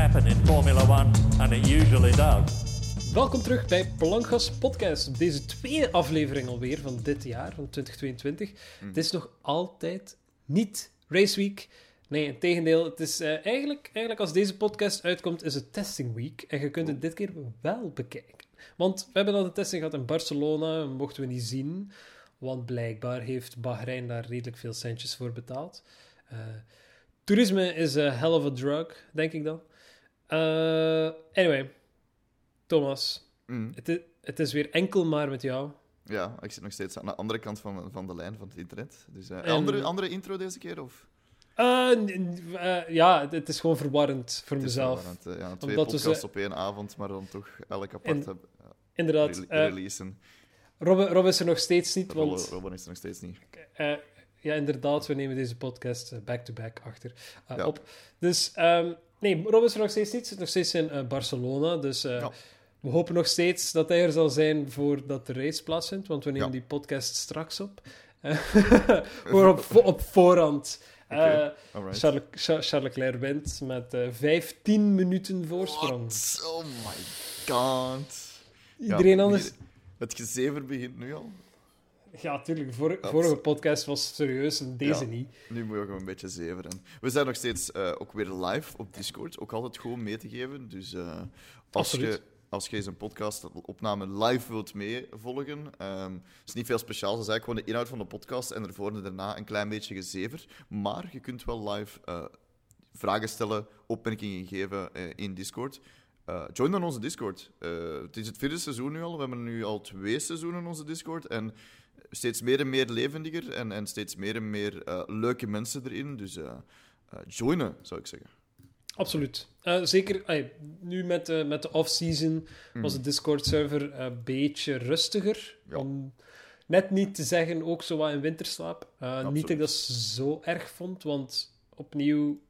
happen in Formula One, and it usually does. Welkom terug bij Plankgas Podcast. Deze tweede aflevering alweer van dit jaar, van 2022. Het is nog altijd niet Race Week. Nee, in tegendeel. Het is eh, eigenlijk, eigenlijk, als deze podcast uitkomt, is het Testing Week. En je kunt het dit keer wel bekijken. Want we hebben al de testing gehad in Barcelona, en mochten we niet zien. Want blijkbaar heeft Bahrein daar redelijk veel centjes voor betaald. Eh, toerisme is a hell of a drug, denk ik dan. Eh, anyway, Thomas, Mm. het is, het is weer enkel maar met jou. Ja, ik zit nog steeds aan de andere kant van, van de lijn van het internet. Dus, eh, En- andere, andere intro deze keer? Of? Eh, ja, het, is gewoon verwarrend voor Het is mezelf. eh, ja, twee Omdat podcasts op één avond, maar dan toch elk apart hebben, ja, Inderdaad. rele- releasen. Rob, Rob is er nog steeds niet, Robin, want... Robin is er nog steeds niet. ja, inderdaad, we nemen deze podcast back-to-back achter Ja. op. Dus, ehm, nee, Rob is er nog steeds niet. Zit nog steeds in eh, Barcelona, dus... eh, Ja. We hopen nog steeds dat hij er zal zijn voordat de race plaatsvindt, want we nemen Ja. die podcast straks op. Eh, Gewoon op, op voorhand. Charles, Cha- Charles Leclerc wint met eh 15 minuten voorsprong. What? Oh my god. Iedereen Ja, anders... Het gezever begint nu al. Ja, tuurlijk. Vor, vorige podcast was serieus en deze Ja. niet. Nu moet je gewoon een beetje zeveren. We zijn nog steeds eh, ook weer live op Discord. Ook altijd gewoon mee te geven. Dus eh, als, je, als je eens een podcast-opname live wilt meevolgen, ehm is niet veel speciaals. Dat is eigenlijk gewoon de inhoud van de podcast en ervoor en daarna een klein beetje gezever. Maar je kunt wel live eh, vragen stellen, opmerkingen geven in Discord. Join dan onze Discord. Het is het vierde seizoen nu al. We hebben nu al twee seizoenen in onze Discord. En steeds meer en meer levendiger en, en steeds meer en meer eh, leuke mensen erin. Dus eh eh, joinen, zou ik zeggen. Absoluut. Zeker nu met, de met de off-season was de Discord-server een beetje rustiger. Ja. Om net niet te zeggen, ook zo wat in winterslaap. Niet dat ik dat zo erg vond, want opnieuw...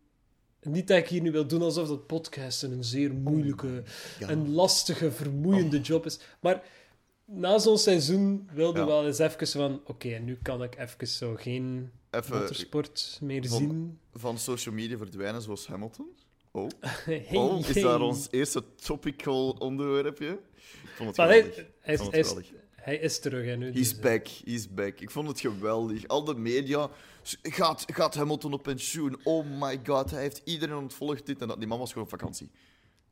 Niet dat ik hier nu wil doen alsof dat podcasten een zeer moeilijke en lastige, vermoeiende job is. Maar na zo'n seizoen wilde Ja. wel eens even van... Oké, nu kan ik even zo geen Even motorsport meer van- zien. van social media verdwijnen zoals Hamilton. Oh, Hey, oh is hey. daar ons eerste topical onderwerpje? Ik vond het Maar hij, geweldig. hij, vond hij, het is, geweldig. hij is terug, hè, nu. He's dus, back, he's back. Ik vond het geweldig. Al de media. Gaat, gaat Hamilton op pensioen? Oh my god, hij heeft iedereen ontvolgd dit en dat. Die man was gewoon op vakantie.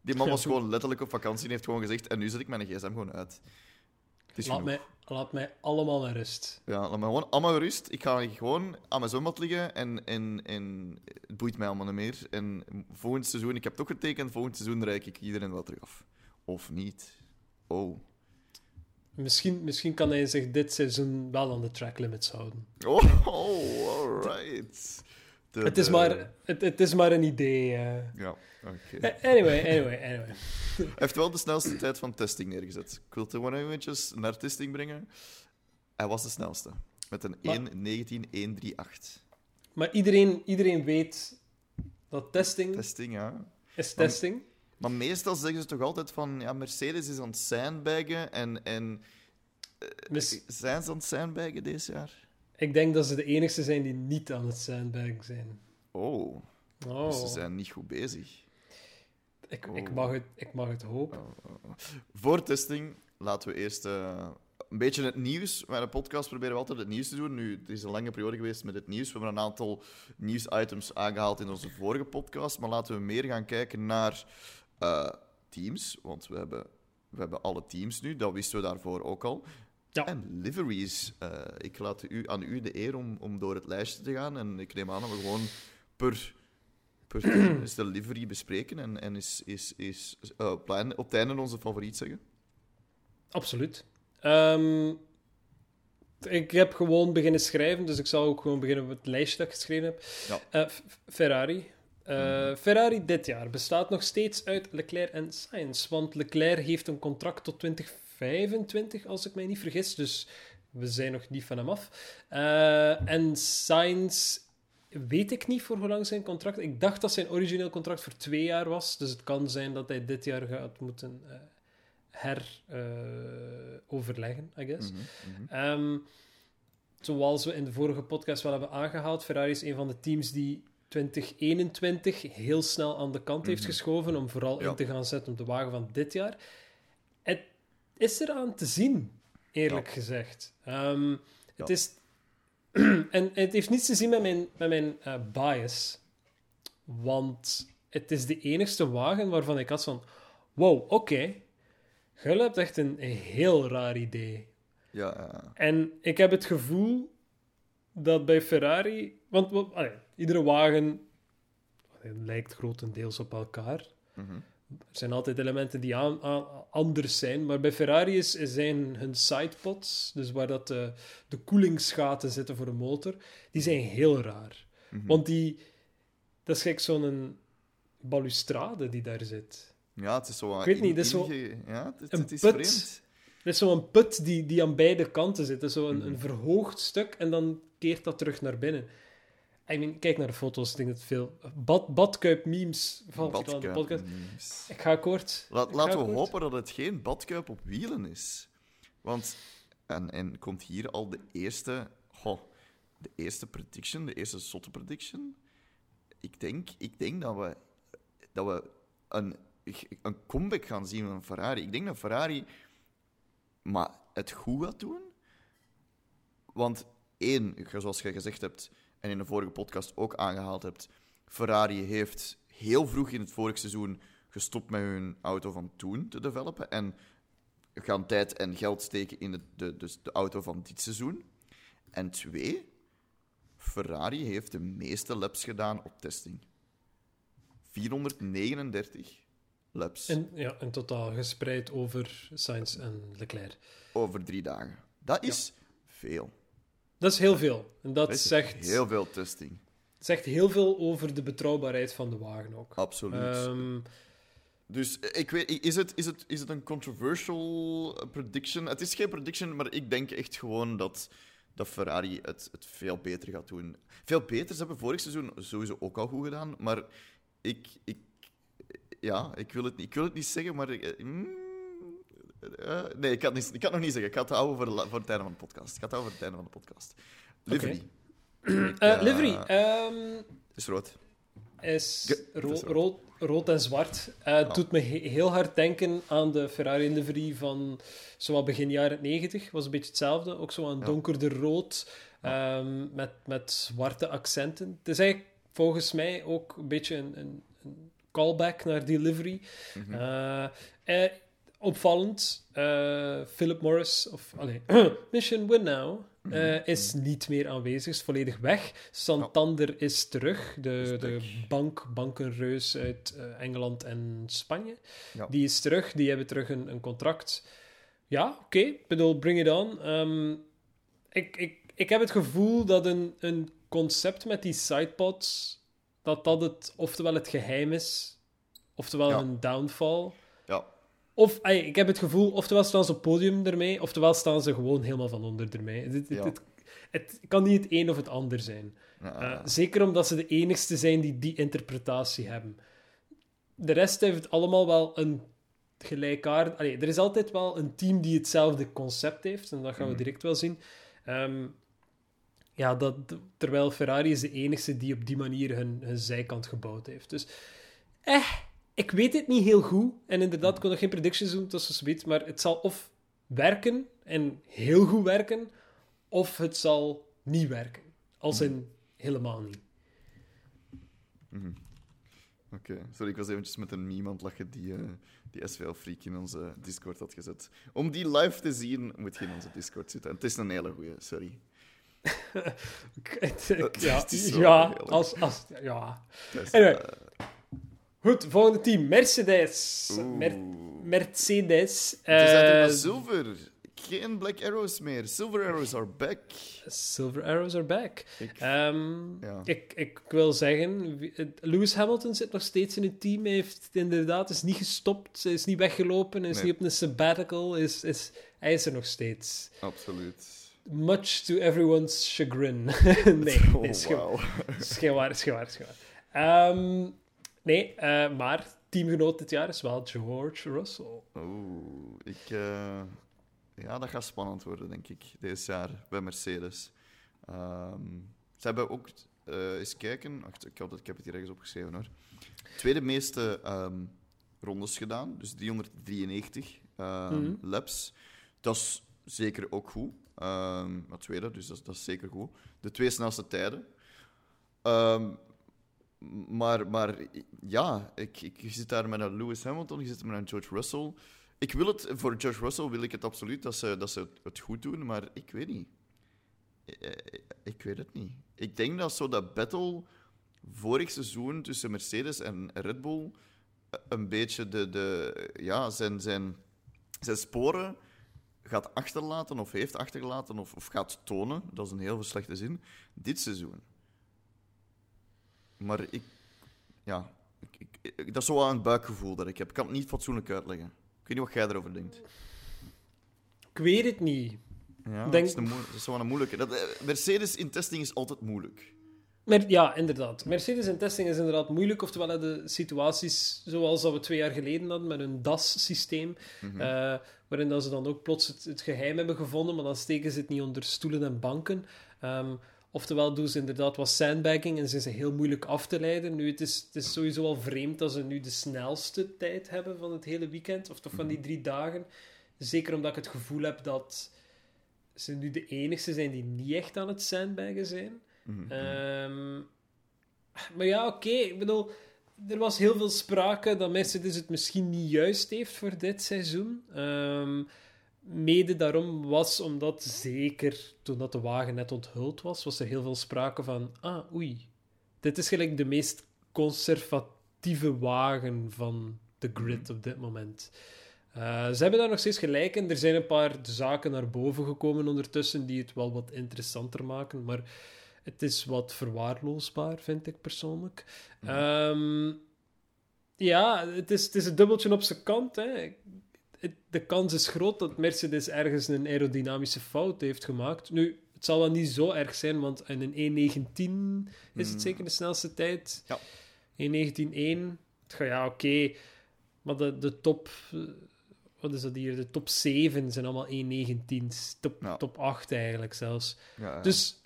Die man was gewoon letterlijk op vakantie en heeft gewoon gezegd: En nu zet ik mijn gsm gewoon uit. Is laat, genoeg. mij, laat mij allemaal met rust. Ja, laat me gewoon allemaal gerust. Ik ga gewoon aan mijn zwembad liggen en, en, en het boeit mij allemaal niet meer. En volgend seizoen, ik heb toch getekend, volgend seizoen reik ik iedereen wel terug af. Of niet. Oh. Misschien, misschien kan hij zich dit seizoen wel aan de track limits houden. Oh, oh alright. De- Het is, maar, het, het is maar een idee. eh. Ja, oké. Eh, Anyway, anyway, anyway. Hij heeft wel de snelste tijd van testing neergezet. Ik wil het gewoon eventjes naar testing brengen. Hij was de snelste. Met een Maar- 1.19.138. Maar iedereen, iedereen weet dat testing Testing, ja. is testing. Maar meestal zeggen ze toch altijd van... Ja, Mercedes is aan het sandbaggen en... en Dus zijn ze aan het sandbaggen deze jaar? Ik denk dat ze de enigste zijn die niet aan het sandbaggen zijn. Oh, Oh, dus ze zijn niet goed bezig. ik, ik, Oh. mag het, ik mag het hopen. Voor testing laten we eerst eh, een beetje het nieuws. Bij de podcast proberen we altijd het nieuws te doen. Nu, het is een lange periode geweest met het nieuws. We hebben een aantal nieuwsitems aangehaald in onze vorige podcast. Maar laten we meer gaan kijken naar eh, teams. Want we hebben, we hebben alle teams nu. Dat wisten we daarvoor ook al. Ja. En liveries. Eh, ik laat u, aan u de eer om, om door het lijstje te gaan. En ik neem aan dat we gewoon per, per team de livery bespreken. En, en is, is, is, eh, op, het einde, op het einde onze favoriet zeggen. Absoluut. Ehm, ik heb gewoon beginnen schrijven, dus ik zal ook gewoon beginnen met het lijstje dat ik geschreven heb. Ja. Eh, Ferrari. Eh, Ferrari dit jaar bestaat nog steeds uit Leclerc en Sainz, want Leclerc heeft een contract tot 2025, als ik mij niet vergis, dus we zijn nog niet van hem af. Eh, en Sainz weet ik niet voor hoe lang zijn contract. Ik dacht dat zijn origineel contract voor twee jaar was, dus het kan zijn dat hij dit jaar gaat moeten eh, her eh, overleggen, I guess. Mhm, mhm. Ehm, zoals we in de vorige podcast wel hebben aangehaald, Ferrari is een van de teams die 2021 heel snel aan de kant heeft geschoven om vooral Mhm. Ja. in te gaan zetten op de wagen van dit jaar. Het is eraan te zien, eerlijk Ja. gezegd. Ehm, Het is... en het heeft niets te zien met mijn, met mijn eh, bias. Want het is de enigste wagen waarvan ik had van... Wow, oké. Jullie hebt echt een, een heel raar idee. Ja, ja. En ik heb het gevoel dat bij Ferrari... Want allee, iedere wagen lijkt grotendeels op elkaar. Mhm. Er zijn altijd elementen die aan, aan- anders zijn. Maar bij Ferrari is, zijn hun sidepods, dus waar dat de, de koelingsgaten zitten voor de motor, die zijn heel raar. Mhm. Want die... Dat is gelijk zo'n balustrade die daar zit. Ja, het is zo... Ik weet niet, dit is zo Ja, het, een het is put. vreemd. Is zo'n put die, die aan beide kanten zit. Zo een, Mhm. een verhoogd stuk en dan keert dat terug naar binnen. I mean, kijk naar de foto's, ik denk dat veel... Bad, badkuip memes van de podcast. memes. Ik ga kort. Laat, laten ga we hopen dat het geen badkuip op wielen is. Want, en, en komt hier al de eerste, goh, de eerste prediction, de eerste zotte prediction. Ik denk, ik denk dat we, dat we een, een comeback gaan zien van Ferrari. Ik denk dat Ferrari maar het goed gaat doen. Want één, zoals je gezegd hebt en in de vorige podcast ook aangehaald hebt, Ferrari heeft heel vroeg in het vorige seizoen gestopt met hun auto van toen te developen en gaan tijd en geld steken in de, de, dus de auto van dit seizoen. En twee, Ferrari heeft de meeste laps gedaan op testing. 439 laps En, ja, in totaal gespreid over Sainz en Leclerc. over drie dagen. Dat is veel. Dat is heel veel. En dat zegt, heel veel testing. zegt heel veel over de betrouwbaarheid van de wagen ook. Absoluut. Ehm, Dus eh, ik weet, is het, is, het, is het een controversial prediction? Het is geen prediction, maar ik denk echt gewoon dat, dat Ferrari het, het veel beter gaat doen. Veel beter. Ze hebben vorig seizoen sowieso ook al goed gedaan, maar ik, ik, ja, ik, wil, het, niet- ik wil het niet zeggen, maar. ik, eh, mm, eh, nee, ik kan, niet, ik kan het nog niet zeggen. Ik ga het houden voor, voor het einde van de podcast. Ik ga het houden voor het einde van de podcast. Livery. eh, Ja. livery. ehm, is rood. is Ja, het ro- is rood. rood, rood en zwart. Eh, Het doet me he- heel hard denken aan de Ferrari livery van zowel begin jaren 90. Was een beetje hetzelfde. Ook zo aan Ja. donkerder rood ehm, met, met zwarte accenten. Het is eigenlijk volgens mij ook een beetje een, een, een callback naar die livery. Mhm. Eh, eh, opvallend, eh, Philip Morris, of Mission Win Now, Mhm. eh, is niet meer aanwezig, is volledig weg. Santander is terug, de, de bank, bankenreus uit eh, Engeland en Spanje. Ja. Die is terug, die hebben terug een, een contract. Ja, oké, ik bedoel, bring it on. Ehm, ik, ik, ik heb het gevoel dat een, een concept met die sidepods, dat dat het, oftewel het geheim is, oftewel Ja. een downfall. Of, ik heb het gevoel, oftewel staan ze op podium ermee, oftewel staan ze gewoon helemaal van onder ermee. Het, het, Ja. het, het kan niet het een of het ander zijn. Ja, Eh, zeker omdat ze de enigste zijn die die interpretatie hebben. De rest heeft het allemaal wel een gelijkaard... Allee, er is altijd wel een team die hetzelfde concept heeft, en dat gaan we Mhm. direct wel zien. Ehm, ja, dat, terwijl Ferrari is de enigste die op die manier hun, hun zijkant gebouwd heeft. Dus, eh, ik weet het niet heel goed. En inderdaad, ik kon nog geen predictions doen, is zoiets, maar het zal of werken, en heel goed werken, of het zal niet werken. Als in helemaal niet. Oké, sorry, ik was eventjes met een meme aan het lachen die, eh die SVL Freak in onze Discord had gezet. Om die live te zien, moet je in onze Discord zitten. En het is een hele goeie, sorry. Ik- ja, ja, als, als, ja. Is, Anyway. eh, Goed, volgende team. Mercedes. Mer- Mercedes. het is eh, maar zilver. Geen black arrows meer. Silver arrows are back. Silver Arrows are back. Ik, Ehm, Ja. ik, ik wil zeggen, Lewis Hamilton zit nog steeds in het team. Hij heeft inderdaad is niet gestopt, is niet weggelopen, is Nee. niet op een sabbatical. Is, is, hij is er nog steeds. absoluut. Much to everyone's chagrin. nee, Oh, nee, is geen- wauw. is geen waar, is geen waar, is geen waar. Ehm, nee, eh, maar teamgenoot dit jaar is wel George Russell. Oeh, ik... eh, ja, dat gaat spannend worden, denk ik, deze jaar bij Mercedes. Ehm, ze hebben ook eh, eens kijken. Wacht, ik, had het, ik heb het hier ergens opgeschreven hoor. Tweede meeste ehm, rondes gedaan, dus 393 ehm, Mhm. laps. Dat is zeker ook goed. Ehm maar tweede, dus dat, is- dat is zeker goed. De twee snelste tijden. Ehm, maar, maar ja, ik, ik, zit daar met een Lewis Hamilton, je zit met een George Russell. Ik wil het, voor George Russell wil ik het absoluut dat ze, dat ze het, goed doen, maar ik weet niet. Eh, Ik weet het niet. Ik denk dat zo dat battle vorig seizoen tussen Mercedes en Red Bull eh, een beetje de, de, ja, zijn, zijn, zijn sporen gaat achterlaten of heeft achtergelaten of, of gaat tonen. Dat is een heel slechte zin. Dit seizoen. Maar ik... Ja. Ik, ik, ik- dat is zo wel een buikgevoel dat ik heb. Ik kan het niet fatsoenlijk uitleggen. Ik weet niet wat jij erover denkt. Ik weet het niet. Ja, Denk- dat, is dat is wel een moeilijke. Dat, eh, Mercedes in testing is altijd moeilijk. Ja, inderdaad. Mercedes in testing is inderdaad moeilijk. Oftewel de situaties zoals dat we twee jaar geleden hadden met hun DAS-systeem. Mhm. eh, waarin dat ze dan ook plots het, het geheim hebben gevonden, maar dan steken ze het niet onder stoelen en banken. Ehm, oftewel doen ze inderdaad wat sandbagging en zijn ze heel moeilijk af te leiden. Nu, het is, het is sowieso al vreemd dat ze nu de snelste tijd hebben van het hele weekend, of toch van die drie dagen. Zeker omdat ik het gevoel heb dat ze nu de enigste zijn die niet echt aan het sandbaggen zijn. Mhm. Ehm, maar ja, oké. Ik bedoel, er was heel veel sprake dat Mercedes het misschien niet juist heeft voor dit seizoen. Ehm, mede daarom was omdat, zeker toen dat de wagen net onthuld was, was er heel veel sprake van, ah, oei, dit is gelijk de meest conservatieve wagen van de grid op dit moment. Eh, ze hebben daar nog steeds gelijk in. Er zijn een paar zaken naar boven gekomen ondertussen die het wel wat interessanter maken, maar het is wat verwaarloosbaar, vind ik persoonlijk. Ehm, ja, het is, het is een dubbeltje op zijn kant. Hè. De kans is groot dat Mercedes ergens een aerodynamische fout heeft gemaakt. Nu, het zal wel niet zo erg zijn, want in een 1.19 is het zeker de snelste tijd. Ja. 1.19.1. Het gaat- Ja, oké. Maar de, de top... eh, Wat is dat hier? De top 7 zijn allemaal 1.19's. Top, Ja. top 8 eigenlijk zelfs. Ja, ja. Dus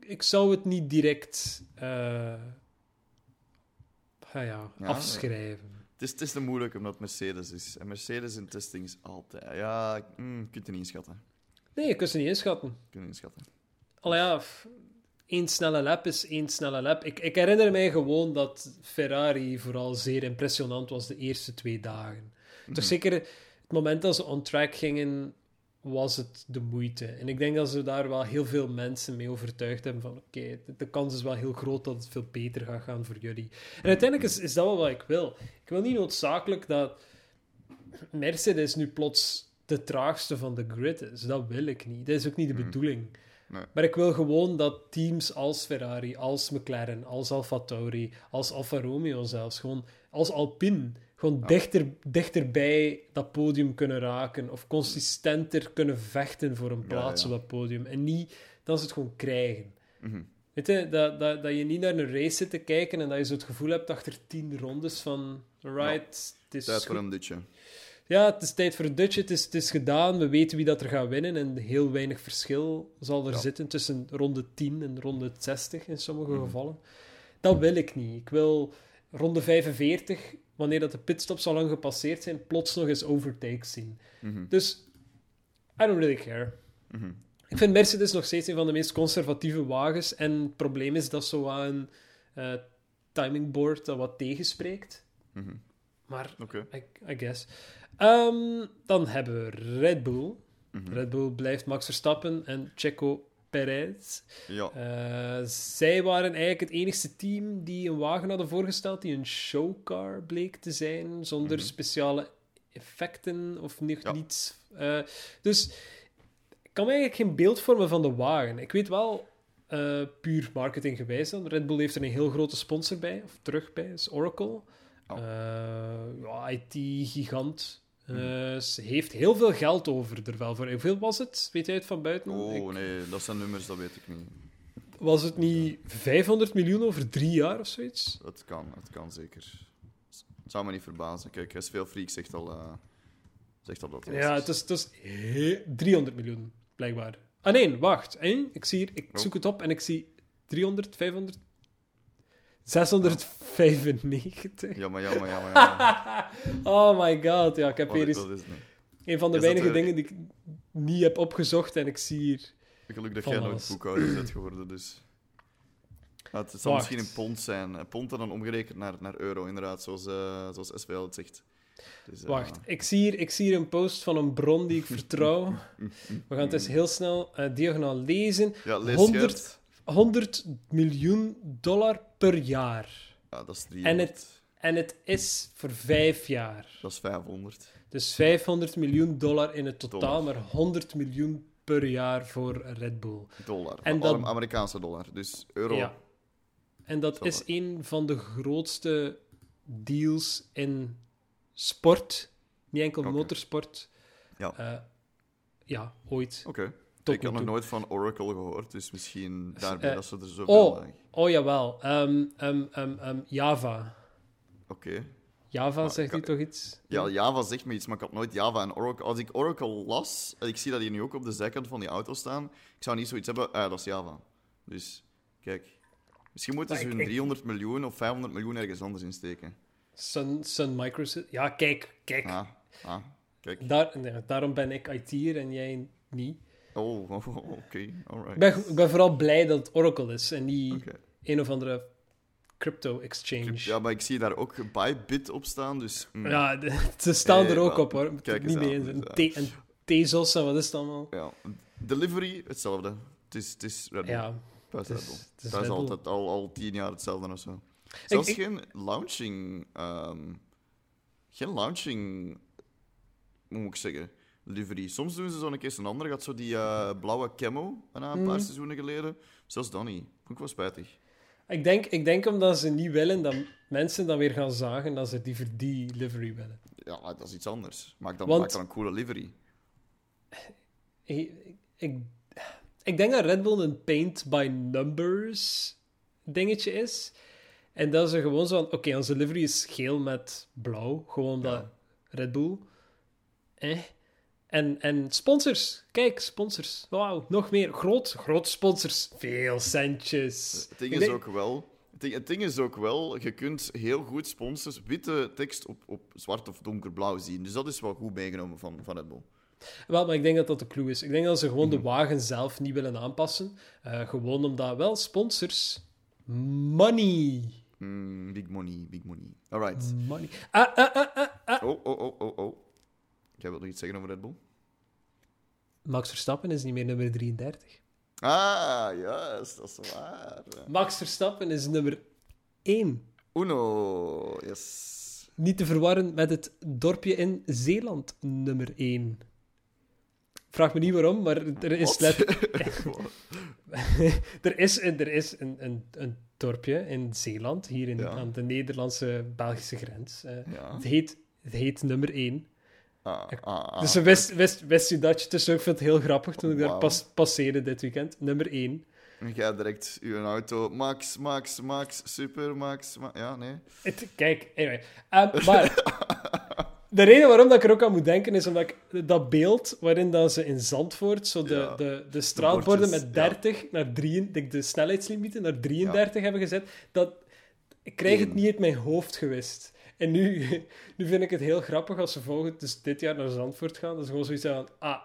ik zou het niet direct ja, Ja, afschrijven. Het, is, het is te moeilijk omdat Mercedes is. En Mercedes in testing is altijd... Ja, ik- mm, je kunt het niet inschatten. Nee, je kunt ze niet inschatten. Je kunt het niet inschatten. Al ja, één snelle lap is één snelle lap. Ik, ik herinner mij gewoon dat Ferrari vooral zeer impressionant was de eerste twee dagen. Toch zeker het moment dat ze on track gingen, was het de moeite. En ik denk dat ze daar wel heel veel mensen mee overtuigd hebben van oké, de, de kans is wel heel groot dat het veel beter gaat gaan voor jullie. En uiteindelijk is, is dat wel wat ik wil. Ik wil niet noodzakelijk dat Mercedes nu plots de traagste van de grid is. Dat wil ik niet. Dat is ook niet de bedoeling. Nee. Maar ik wil gewoon dat teams als Ferrari, als McLaren, als Alfa Tauri, als Alfa Romeo zelfs, gewoon als Alpine, gewoon dichter, dichterbij dat podium kunnen raken of consistenter kunnen vechten voor een plaats ja. op dat podium. En niet dat ze het gewoon krijgen. Mhm. Weet je, dat, dat, dat je niet naar een race zit te kijken en dat je zo het gevoel hebt achter tien rondes van, right, het is Tijd voor een dutje. Ja, het is tijd voor een dutje. Het is, het is gedaan. We weten wie dat er gaat winnen. En heel weinig verschil zal er Ja. zitten tussen ronde 10 en ronde 60 in sommige Mhm. gevallen. Dat wil ik niet. Ik wil ronde 45, wanneer dat de pitstops al lang gepasseerd zijn, plots nog eens overtakes zien. Mhm. Dus, I don't really care. Mhm. Ik vind Mercedes nog steeds een van de meest conservatieve wagens. En het probleem is dat zo aan eh, timing board dat wat tegenspreekt. Mhm. Maar. I, I guess. Ehm, dan hebben we Red Bull. Red Bull blijft Max Verstappen en Checo Perez. Ja. Eh, zij waren eigenlijk het enigste team die een wagen hadden voorgesteld die een showcar bleek te zijn, zonder Mhm. speciale effecten of ni- Ja. niets. Eh, dus ik kan me eigenlijk geen beeld vormen van de wagen. Ik weet wel, eh, puur marketinggewijs dan, Red Bull heeft er een heel grote sponsor bij, of terug bij, is Oracle. Oh. Ja, IT-gigant. Eh, Mhm. Ze heeft heel veel geld over er wel voor. Hoeveel was het? Weet jij het van buiten? Oh, Ik- nee, dat zijn nummers, dat weet ik niet. was het niet 500 miljoen over drie jaar of zoiets? Het kan, het kan zeker. Het zou me niet verbazen. Kijk, veel Freak zegt al, eh, zegt al dat het Ja, het is, het is he- 300 miljoen, blijkbaar. Ah nee, wacht. Ik, zie hier, ik Oh. zoek het op en ik zie 300, 500, 695. Jammer, jammer, jammer. jammer. oh my god, ja, ik heb Oh, hier eens een van de Is weinige er- dingen die ik niet heb opgezocht en ik zie hier... Gelukkig dat jij nooit boekhouder bent geworden, dus... Het zal Wacht. misschien een pond zijn. Pond en dan omgerekend naar, naar euro, inderdaad, zoals, eh, zoals het zegt. Dus, eh, Wacht, ik zie, hier, ik zie hier een post van een bron die ik vertrouw. We gaan het eens heel snel eh, diagonaal lezen. Ja, lees 100 100... 100 miljoen dollar per jaar. Ja, dat is 300. En het- En het is voor vijf jaar. Dat is 500. Dus 500 miljoen dollar in het totaal, Dollar. maar 100 miljoen per jaar voor Red Bull. Dollar. En dat- Amerikaanse dollar. Dus euro. Ja. En dat is een van de grootste deals in sport. Niet enkel motorsport. Ja. Eh, ja, ooit. Oké. Ik had nog nooit van Oracle gehoord, dus misschien daarbij eh, dat ze er zoveel Oh, lagen. oh jawel. Ehm, ehm, Java. Oké. Java, Maar zegt u toch iets? Ja, Java zegt me iets, maar ik had nooit Java en Oracle. Als ik Oracle las, en ik zie dat hier nu ook op de zijkant van die auto staan, ik zou niet zoiets hebben, ah, dat is Java. Dus, kijk. Misschien moeten ze hun ik- 300 miljoen of 500 miljoen ergens anders insteken. Sun, Sun Microsystems. Ja, kijk, kijk. Ah, ah, kijk. Daar, daarom ben ik IT'er en jij niet. Oh, oké, alright. Ik ben, ik ben vooral blij dat het Oracle is en niet een of andere crypto exchange. Ja, maar ik zie daar ook Bybit op staan, dus... mm, Ja, de- ze staan er ook op hoor. Kijk niet eens mee aan, eens. dus, Een, ja. Te- een Tezos en wat is het allemaal? ja. Delivery, hetzelfde. Het is, het is Red Bull. Ja, dat is het is- het is dat is altijd al, al tien jaar hetzelfde of zo. Zelfs ik- geen launching... ehm, geen launching... Hoe moet ik zeggen? Livery. Soms doen ze zo een keer een andere. Gaat zo die eh, blauwe camo een paar Mhm. seizoenen geleden. Zelfs dat niet. Vond ik wel spijtig. ik denk, ik denk omdat ze niet willen dat mensen dan weer gaan zagen dat ze die voor die livery willen. Ja, dat is iets anders. Maak dan, Want- maak dan een coole livery. Ik, ik, ik denk dat Red Bull een paint by numbers dingetje is. En dat ze gewoon zo van, oké, onze livery is geel met blauw. Gewoon Ja. Red Bull. Eh. En, en sponsors. Kijk, sponsors. Wauw, nog meer. Groot, groot sponsors. Veel centjes. Het ding is denk- ook wel... Het ding, het ding is ook wel, je kunt heel goed sponsors witte tekst op, op zwart of donkerblauw zien. Dus dat is wel goed meegenomen van, van Red Bull. Wel, maar ik denk dat dat de clue is. Ik denk dat ze gewoon Mhm. de wagen zelf niet willen aanpassen. Eh, gewoon omdat wel sponsors money. Mm, big money, big money. Alright. Money. Ah, ah, ah, ah, ah. Oh, oh, oh, oh, oh. Jij wilt nog iets zeggen over Red Bull? Max Verstappen is niet meer nummer 33. Ah, juist, dat is waar. Max Verstappen is nummer 1. Uno, yes. Niet te verwarren met het dorpje in Zeeland, nummer 1. Vraag me niet waarom, maar er is, er is, er is een, een, een dorpje in Zeeland, hier in, Ja. aan de Nederlandse-Belgische grens. Eh, Ja. het, heet, het heet nummer 1. Ah, ah, ah. dus wist, wist, wist u dat je dus ook vind het heel grappig toen ik daar pas, passeerde dit weekend. Nummer 1. En jij direct uw auto. Max, Max, Max, super, Max. Ma ja, nee. Het, kijk, anyway. Ehm, maar de reden waarom dat ik er ook aan moet denken is omdat ik dat beeld waarin dat ze in Zandvoort zo de, Ja. de, de straatborden met ja. 30 naar 3, de, de snelheidslimieten naar 33 hebben gezet, dat ik krijg het niet uit mijn hoofd gewist. En nu, nu vind ik het heel grappig als ze volgend, dus dit jaar naar Zandvoort gaan, dat ze gewoon zoiets van, ah,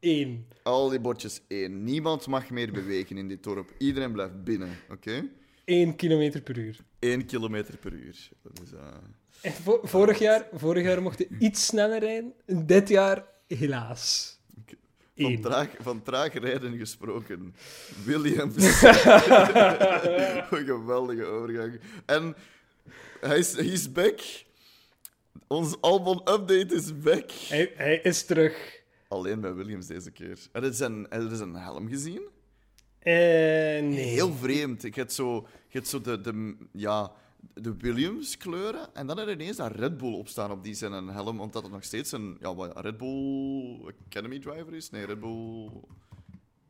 één. Al die bordjes één. Niemand mag meer bewegen in dit dorp. Iedereen blijft binnen, oké? 1 kilometer per uur. 1 kilometer per uur. Dat is, eh, En vo- vorig, jaar, vorig jaar mochten iets sneller rijden, dit jaar helaas. van, Eén. traag, van traag rijden gesproken. Williams. Een geweldige overgang. En hij is he's back. Ons album update is back. Hij, hij is terug. Alleen bij Williams deze keer. Er is een, er is een helm gezien. Eh, nee. Heel vreemd. Ik heb zo, hebt zo de, de, ja, de Williams kleuren en dan er ineens daar Red Bull op staan op die zijn een helm, omdat het nog steeds een ja, wat, Red Bull Academy driver is. Nee, Red Bull...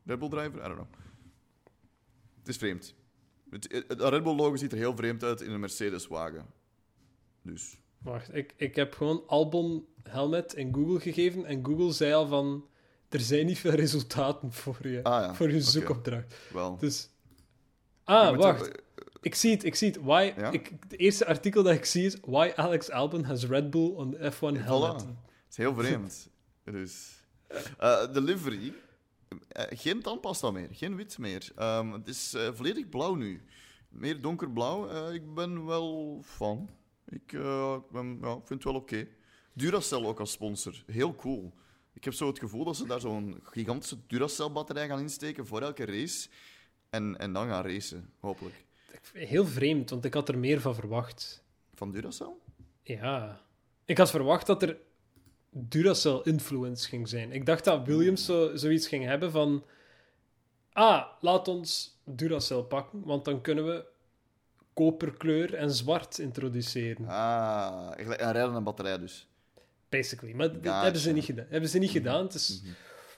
Red Bull driver? I don't know. Het is vreemd. Het, het, Red Bull logo ziet er heel vreemd uit in een Mercedes-wagen. Dus... Wacht, ik, ik heb gewoon Albon Helmet in Google gegeven en Google zei al van... Er zijn niet veel resultaten voor je, Ah ja, voor je zoekopdracht. Dus... Ah, wacht. er- Ik zie het, ik zie het. Why, Ja? ik, het eerste artikel dat ik zie is Why Alex Albon has Red Bull on the F1 helmet. Voilà. Het is heel vreemd. dus. eh, de livery. Eh, geen tandpasta meer, geen wit meer. Ehm, het is eh, volledig blauw nu. Meer donkerblauw. Eh, ik ben wel fan. Ik, ik, ben, ja, vind het wel oké. Duracell ook als sponsor. Heel cool. Ik heb zo het gevoel dat ze daar zo'n gigantische Duracell-batterij gaan insteken voor elke race. En, en dan gaan racen, hopelijk. Heel vreemd, want ik had er meer van verwacht. Van Duracell? Ja. Ik had verwacht dat er Duracell-influence ging zijn. Ik dacht dat Williams zo, zoiets ging hebben van... Ah, laat ons Duracell pakken, want dan kunnen we koperkleur en zwart introduceren. Ah, een rijdende batterij dus. Basically. Maar dat hebben ze niet gedaan. Hebben ze niet gedaan. Het is,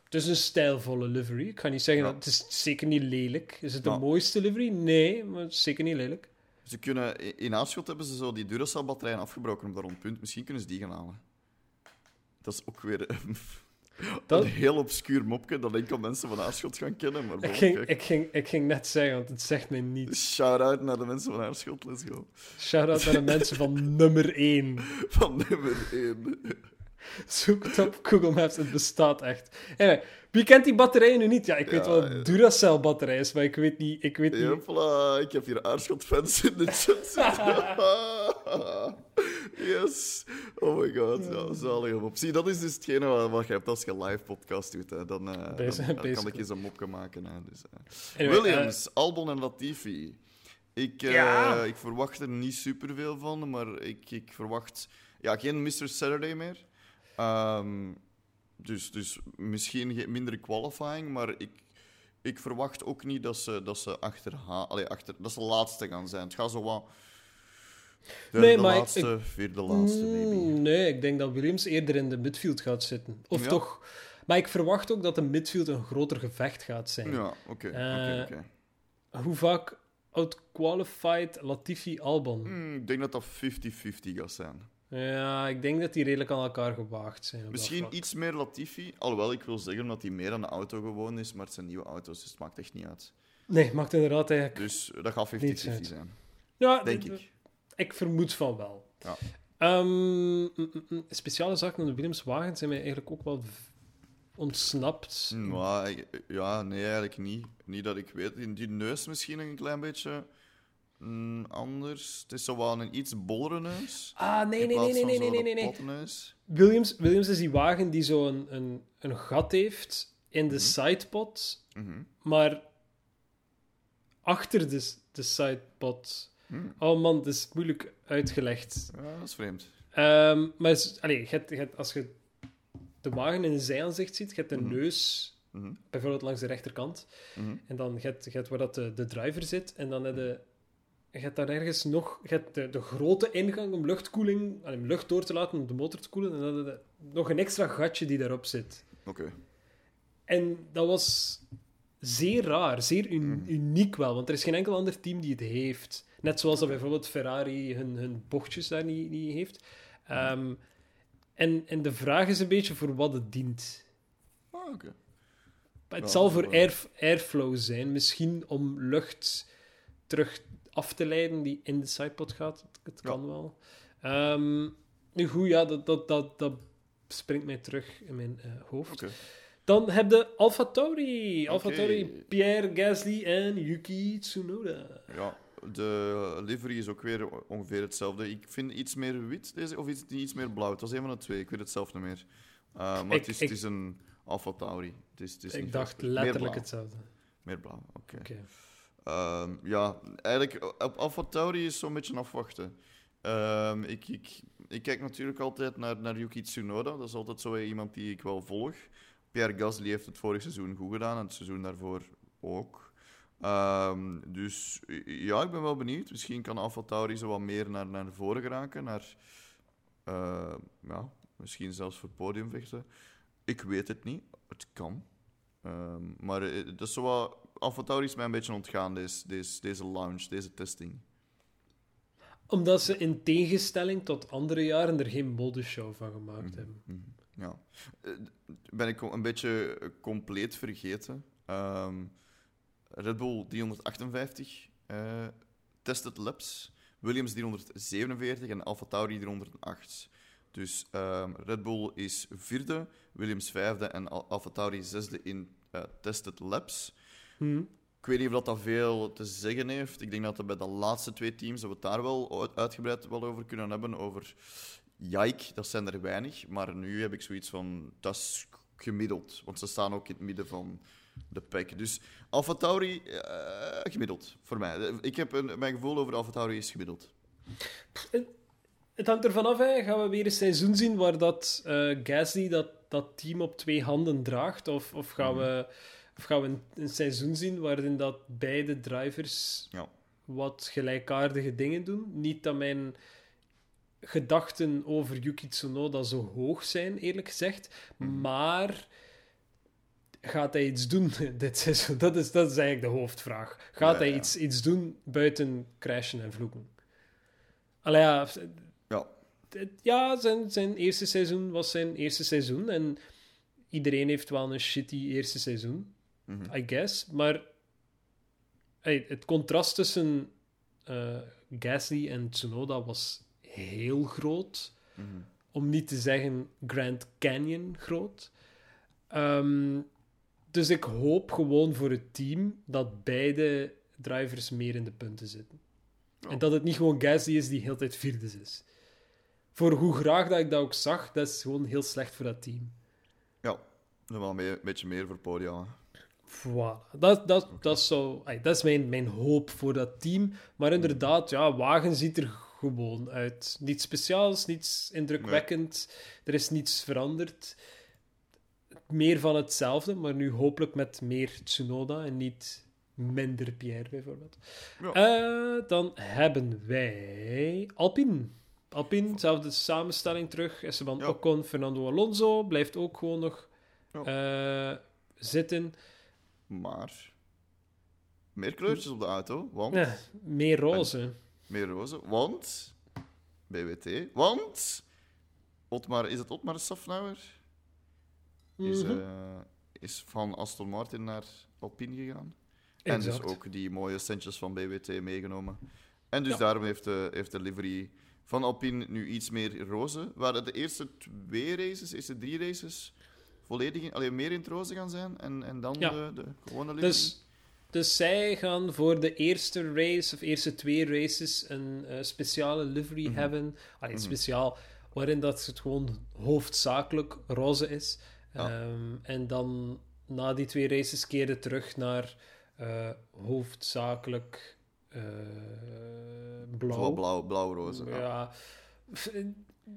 het is een stijlvolle livery. Ik ga niet zeggen Ja. dat het is zeker niet lelijk. Is het de mooiste livery? Nee, maar het is zeker niet lelijk. Ze kunnen, in Aarschot hebben ze zo die Duracell-batterijen afgebroken op dat rondpunt. Misschien kunnen ze die gaan halen. Dat is ook weer een, Dat- een heel obscuur mopje dat enkel mensen van Aarschot gaan kennen. Maar Ik ging, ik, ging, ik ging net zeggen, want het zegt mij niets. Shout-out naar de mensen van Aarschot, let's go. Shout-out naar de mensen van nummer 1. Van nummer 1. Zoek het op Google Maps, het bestaat echt. Anyway, wie kent die batterijen nu niet? Ja, ik weet Ja, wel het Duracell-batterij is, maar ik weet niet... Ik weet niet... Hopla, ik heb hier Aarschot-fans in de chat zitten. yes. Oh my god, ja, zalig op. Zie, dat is dus hetgene wat, wat je hebt als je live podcast doet. Hè. Dan, eh, dan, Basi- dan kan ik eens een mopje maken. Hè. Dus, eh. Anyway, Williams, Albon en Latifi. Ik, eh, Ja. ik verwacht er niet superveel van, maar ik, ik verwacht ja, geen Mr. Saturday meer. Ehm, dus, dus misschien minder qualifying, maar ik, ik verwacht ook niet dat ze, dat ze achter, allee, achter dat ze laatste gaan zijn. Het gaat zo wat. De, Nee, de maar ik- laatste, vierde laatste, maybe. Mm, nee, ik denk dat Williams eerder in de midfield gaat zitten. Of Ja. toch... Maar ik verwacht ook dat de midfield een groter gevecht gaat zijn. Ja, oké. Eh. Hoe vaak outqualified Latifi Albon? Hmm, Ik denk dat dat 50-50 gaat zijn. Ja, ik denk dat die redelijk aan elkaar gewaagd zijn. Misschien iets meer Latifi. Alhoewel, ik wil zeggen dat hij meer aan de auto gewoon is, maar het zijn nieuwe auto's, dus het maakt echt niet uit. Nee, maakt inderdaad eigenlijk... Dus dat gaat 50-50 Niets uit. zijn, Ja, denk ik. Ik vermoed van wel. Ja. Ehm, mm, mm, mm, speciale zaken aan de Williams wagen zijn mij eigenlijk ook wel ontsnapt. Maar, ik- ja, nee, eigenlijk niet. Niet dat ik weet. Die neus misschien een klein beetje mm, anders. Het is zo wel een iets bollere neus. Ah, nee, nee, nee, nee, van nee, nee, nee, nee. Williams, Williams is die wagen die zo een, een, een gat heeft in de sidepod, Mhm. maar achter de, de sidepod. Hmm. Oh man, het is moeilijk uitgelegd. Ja, dat is vreemd. Ehm, maar het is- allee, je hebt- je hebt- als je de wagen in een zijaanzicht ziet, je hebt de Mhm. neus Mhm. bijvoorbeeld langs de rechterkant. Mhm. En dan je hebt, je hebt waar dat de, de driver zit. En dan heb je, je hebt daar ergens nog je hebt de, de grote ingang om luchtkoeling, om lucht door te laten om de motor te koelen. En dan nog een extra gatje die daarop zit. Oké. En dat was zeer raar, zeer un- uniek wel. Want er is geen enkel ander team die het heeft. Net zoals dat bijvoorbeeld Ferrari hun, hun bochtjes daar niet, niet heeft. Ehm, en, en de vraag is een beetje voor wat het dient. Ah, oké. Het zal voor air, airflow zijn. Misschien om lucht terug af te leiden die in de sidepod gaat. Het, Ja. kan wel. Ehm, nu goed, ja, dat, dat, dat, dat springt mij terug in mijn eh, hoofd. Dan heb je Alfa Tauri. Alfa Oké. Tauri, Pierre Gasly en Yuki Tsunoda. Ja, de livery is ook weer ongeveer hetzelfde. Ik vind iets meer wit deze, of iets, iets meer blauw. Het was een van de twee, ik weet het zelf niet meer. Uh, maar Ik- het, is, ik- het is een Alfa Tauri. Het is, het is Ik dacht meer letterlijk hetzelfde. Meer blauw, oké. Oké. Ehm, ja, eigenlijk, op Alfa is zo'n beetje afwachten. Ehm, ik, ik, ik kijk natuurlijk altijd naar, naar Yuki Tsunoda. Dat is altijd zo iemand die ik wel volg. Pierre Gasly heeft het vorig seizoen goed gedaan en het seizoen daarvoor ook. Ehm, dus ja, ik ben wel benieuwd. Misschien kan Alfa Tauri zo wat meer naar, naar voren geraken. Naar, ja, misschien zelfs voor podium vechten. Ik weet het niet. Het kan. Maar eh, dat is zo wat... Alfa Tauri is mij een beetje ontgaan, deze, deze, deze launch, deze testing. Omdat ze in tegenstelling tot andere jaren er geen modeshow van gemaakt Mhm. hebben. Mhm, Ja. Eh, Ben ik een beetje compleet vergeten. Ehm, Red Bull 358 eh, tested laps. Williams 347 en AlphaTauri 308. Dus ehm, Red Bull is vierde, Williams vijfde en Al- AlphaTauri zesde in eh, tested laps. Hm. Ik weet niet of dat, dat veel te zeggen heeft. Ik denk dat er bij de laatste twee teams dat we het daar wel uit- uitgebreid wel over kunnen hebben. Over Jike, dat zijn er weinig. Maar nu heb ik zoiets van, dat is gemiddeld. Want ze staan ook in het midden van de pack. Dus AlphaTauri, eh gemiddeld voor mij. Ik heb een, mijn gevoel over AlphaTauri is gemiddeld. Het hangt ervan af, hè. gaan we weer een seizoen zien waar dat eh Gasly dat, dat team op twee handen draagt? Of, of gaan we, of gaan we een, een seizoen zien waarin dat beide drivers Ja. wat gelijkaardige dingen doen? Niet dat mijn gedachten over Yuki Tsunoda zo hoog zijn, eerlijk gezegd. Maar gaat hij iets doen dit seizoen? Dat is, dat is eigenlijk de hoofdvraag. Gaat Ja, hij ja. Iets, iets doen buiten crashen en vloeken? Allee, ja, Ja, ja, zijn, zijn eerste seizoen was zijn eerste seizoen. En iedereen heeft wel een shitty eerste seizoen, Mhm. I guess. Maar hey, het contrast tussen eh, Gasly en Tsunoda was heel groot. Mhm. Om niet te zeggen Grand Canyon groot. Ehm, dus ik hoop gewoon voor het team dat beide drivers meer in de punten zitten. En dat het niet gewoon Gasly is die heel tijd vierde is. Voor hoe graag dat ik dat ook zag, dat is gewoon heel slecht voor dat team. ja. Wel een be- beetje meer voor podia. Voilà. Dat, dat, dat, zou, ay, dat is mijn, mijn hoop voor dat team. Maar inderdaad, ja, wagen ziet er gewoon uit. Niets speciaals, niets indrukwekkend. Er is niets veranderd. Meer van hetzelfde, maar nu hopelijk met meer Tsunoda en niet minder Pierre, bijvoorbeeld. Ja. Eh, dan hebben wij Alpine. Alpine, dezelfde samenstelling terug. Esteban Ja. Ocon, Fernando Alonso. Blijft ook gewoon nog Ja. eh, zitten. Maar meer kleurtjes op de auto, want Ja, meer roze. meer roze, want BWT, want Otmar, is het Otmar Safnauer? Is, Mhm. eh, is van Aston Martin naar Alpine gegaan. En dus ook die mooie centjes van BWT meegenomen. En dus Ja. daarom heeft de, heeft de livery van Alpine nu iets meer roze. Waar de eerste twee races, de eerste drie races, volledig in, alleen meer in het roze gaan zijn. En, en dan Ja. de, de gewone livery. Dus, dus zij gaan voor de eerste race, of eerste twee races, een eh, speciale livery Mhm. hebben. Allee, Mhm. speciaal, waarin dat het gewoon hoofdzakelijk roze is. Ja. Ehm, en dan na die twee races keren terug naar eh, hoofdzakelijk eh, blauw. Blauw, blauw-roze. Ja. Ja,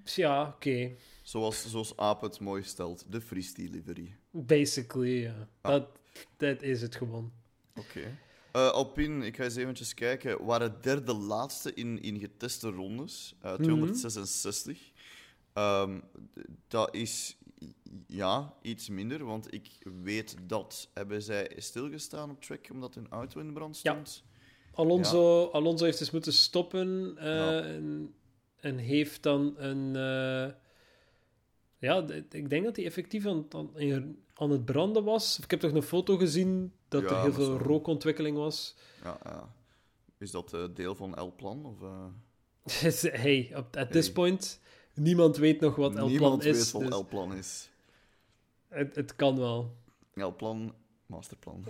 ja oké. Zoals, zoals Aap het mooi stelt, de freestyle livery. Basically, ja. Ah. Dat, dat is het gewoon. Oké. Eh, Alpine, ik ga eens eventjes kijken. Waren derde laatste in, in geteste rondes. Eh, 266. Ehm, dat is ja, iets minder, want ik weet dat. Hebben zij stilgestaan op track omdat hun auto in brand Ja. stond? Alonso, Alonso heeft dus moeten stoppen eh, Ja. en, en heeft dan een. Ja, ik denk dat hij effectief aan, aan, het branden was. Ik heb toch een foto gezien dat Ja, er heel veel zo. rookontwikkeling was. Ja, ja. Is dat eh, deel van L-plan? Of, eh, hey, at, this point, niemand weet nog wat El Niemand Plan weet is. wat dus L-plan is. het, het kan wel. L-plan, masterplan.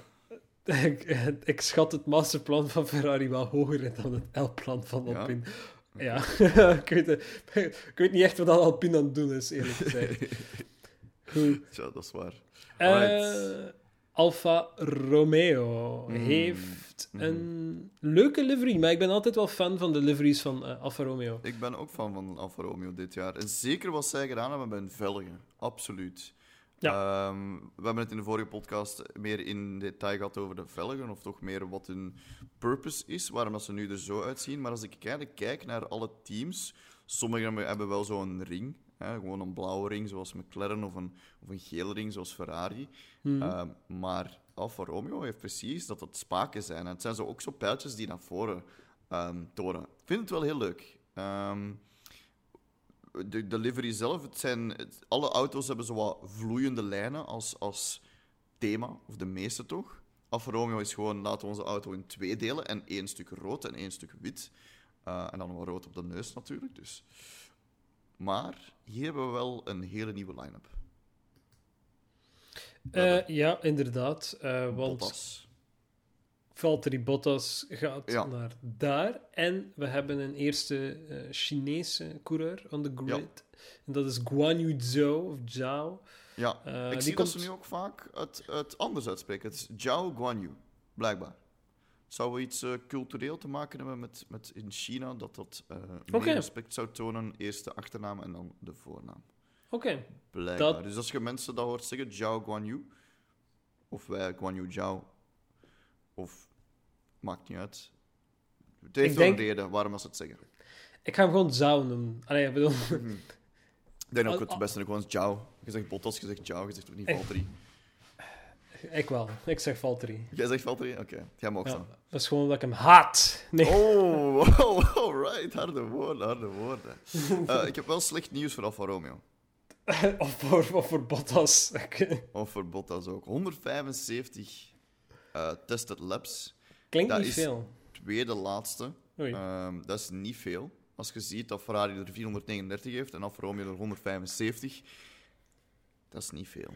ik, ik schat het masterplan van Ferrari wel hoger in dan het L-plan van? Alpine. Ja, ik, weet, het- ik weet niet echt wat dat Alpine aan het doen is, eerlijk gezegd. Goed. Tja, dat is waar. Eh, Alright. Alfa Romeo Mm. heeft Mhm. een leuke livery, maar ik ben altijd wel fan van de liveries van eh, Alfa Romeo. Ik ben ook fan van Alfa Romeo dit jaar. En zeker wat zij gedaan hebben bij hun velgen. Absoluut. Ehm, we hebben het in de vorige podcast meer in detail gehad over de velgen, of toch meer wat hun purpose is, waarom dat ze nu er zo uitzien. Maar als ik eigenlijk kijk naar alle teams, sommigen hebben- wel zo'n ring, hè, gewoon een blauwe ring zoals McLaren, of een, of een gele ring zoals Ferrari. Mhm. Ehm, maar Alfa Romeo heeft precies dat het spaken zijn. En het zijn zo ook zo pijltjes die naar voren ehm, tonen. Ik vind het wel heel leuk. Ehm, de, de livery zelf, het zijn, het- alle auto's hebben zo wat vloeiende lijnen als, als thema, of de meeste toch. Alfa Romeo is gewoon, laten we onze auto in twee delen. En één stuk rood en één stuk wit. Eh, en dan wel rood op de neus natuurlijk. Dus. Maar hier hebben we wel een hele nieuwe line-up. Eh, ja, inderdaad. eh, want Bottas. Valtteri Bottas gaat Ja. naar daar. En we hebben een eerste eh, Chinese coureur on the grid. En dat is Guan Yu Zhou, of Zhao. Ja, Eh, ik zie komt- dat ze nu ook vaak het, het anders uitspreken. Het is Zhao Guanyu, blijkbaar. Zou we iets eh, cultureel te maken hebben met, met in China, dat dat Oké. meer respect zou tonen, eerst de achternaam en dan de voornaam. Oké. Blijkbaar. Dat- Dus als je mensen dat hoort zeggen, Zhao Guanyu, of wij Guanyu Zhao, of maakt niet uit. Het heeft wel denk- een reden waarom ze het zeggen. Ik ga hem gewoon Zhao noemen. Allee, ik bedoel... Ik denk ook Al- het al- beste gewoon Zhao. Je zegt Bottas, je zegt Zhao, je zegt ook niet? Valtteri. ik wel. Ik zeg Valtteri. Jij zegt Valtteri? Oké, jij mag Ja, dan. dat is gewoon omdat ik hem haat. Nee. Oh, oh, alright. Harde woorden, harde woorden. Eh, ik heb wel slecht nieuws voor Alfa Romeo. of, voor, of voor Bottas. Of voor Bottas ook. 175 eh, tested laps. Klinkt Dat niet is- veel. Tweede laatste. Ehm, dat is niet veel. Als je ziet dat Ferrari er 439 heeft en Alfa Romeo er 175, dat is niet veel.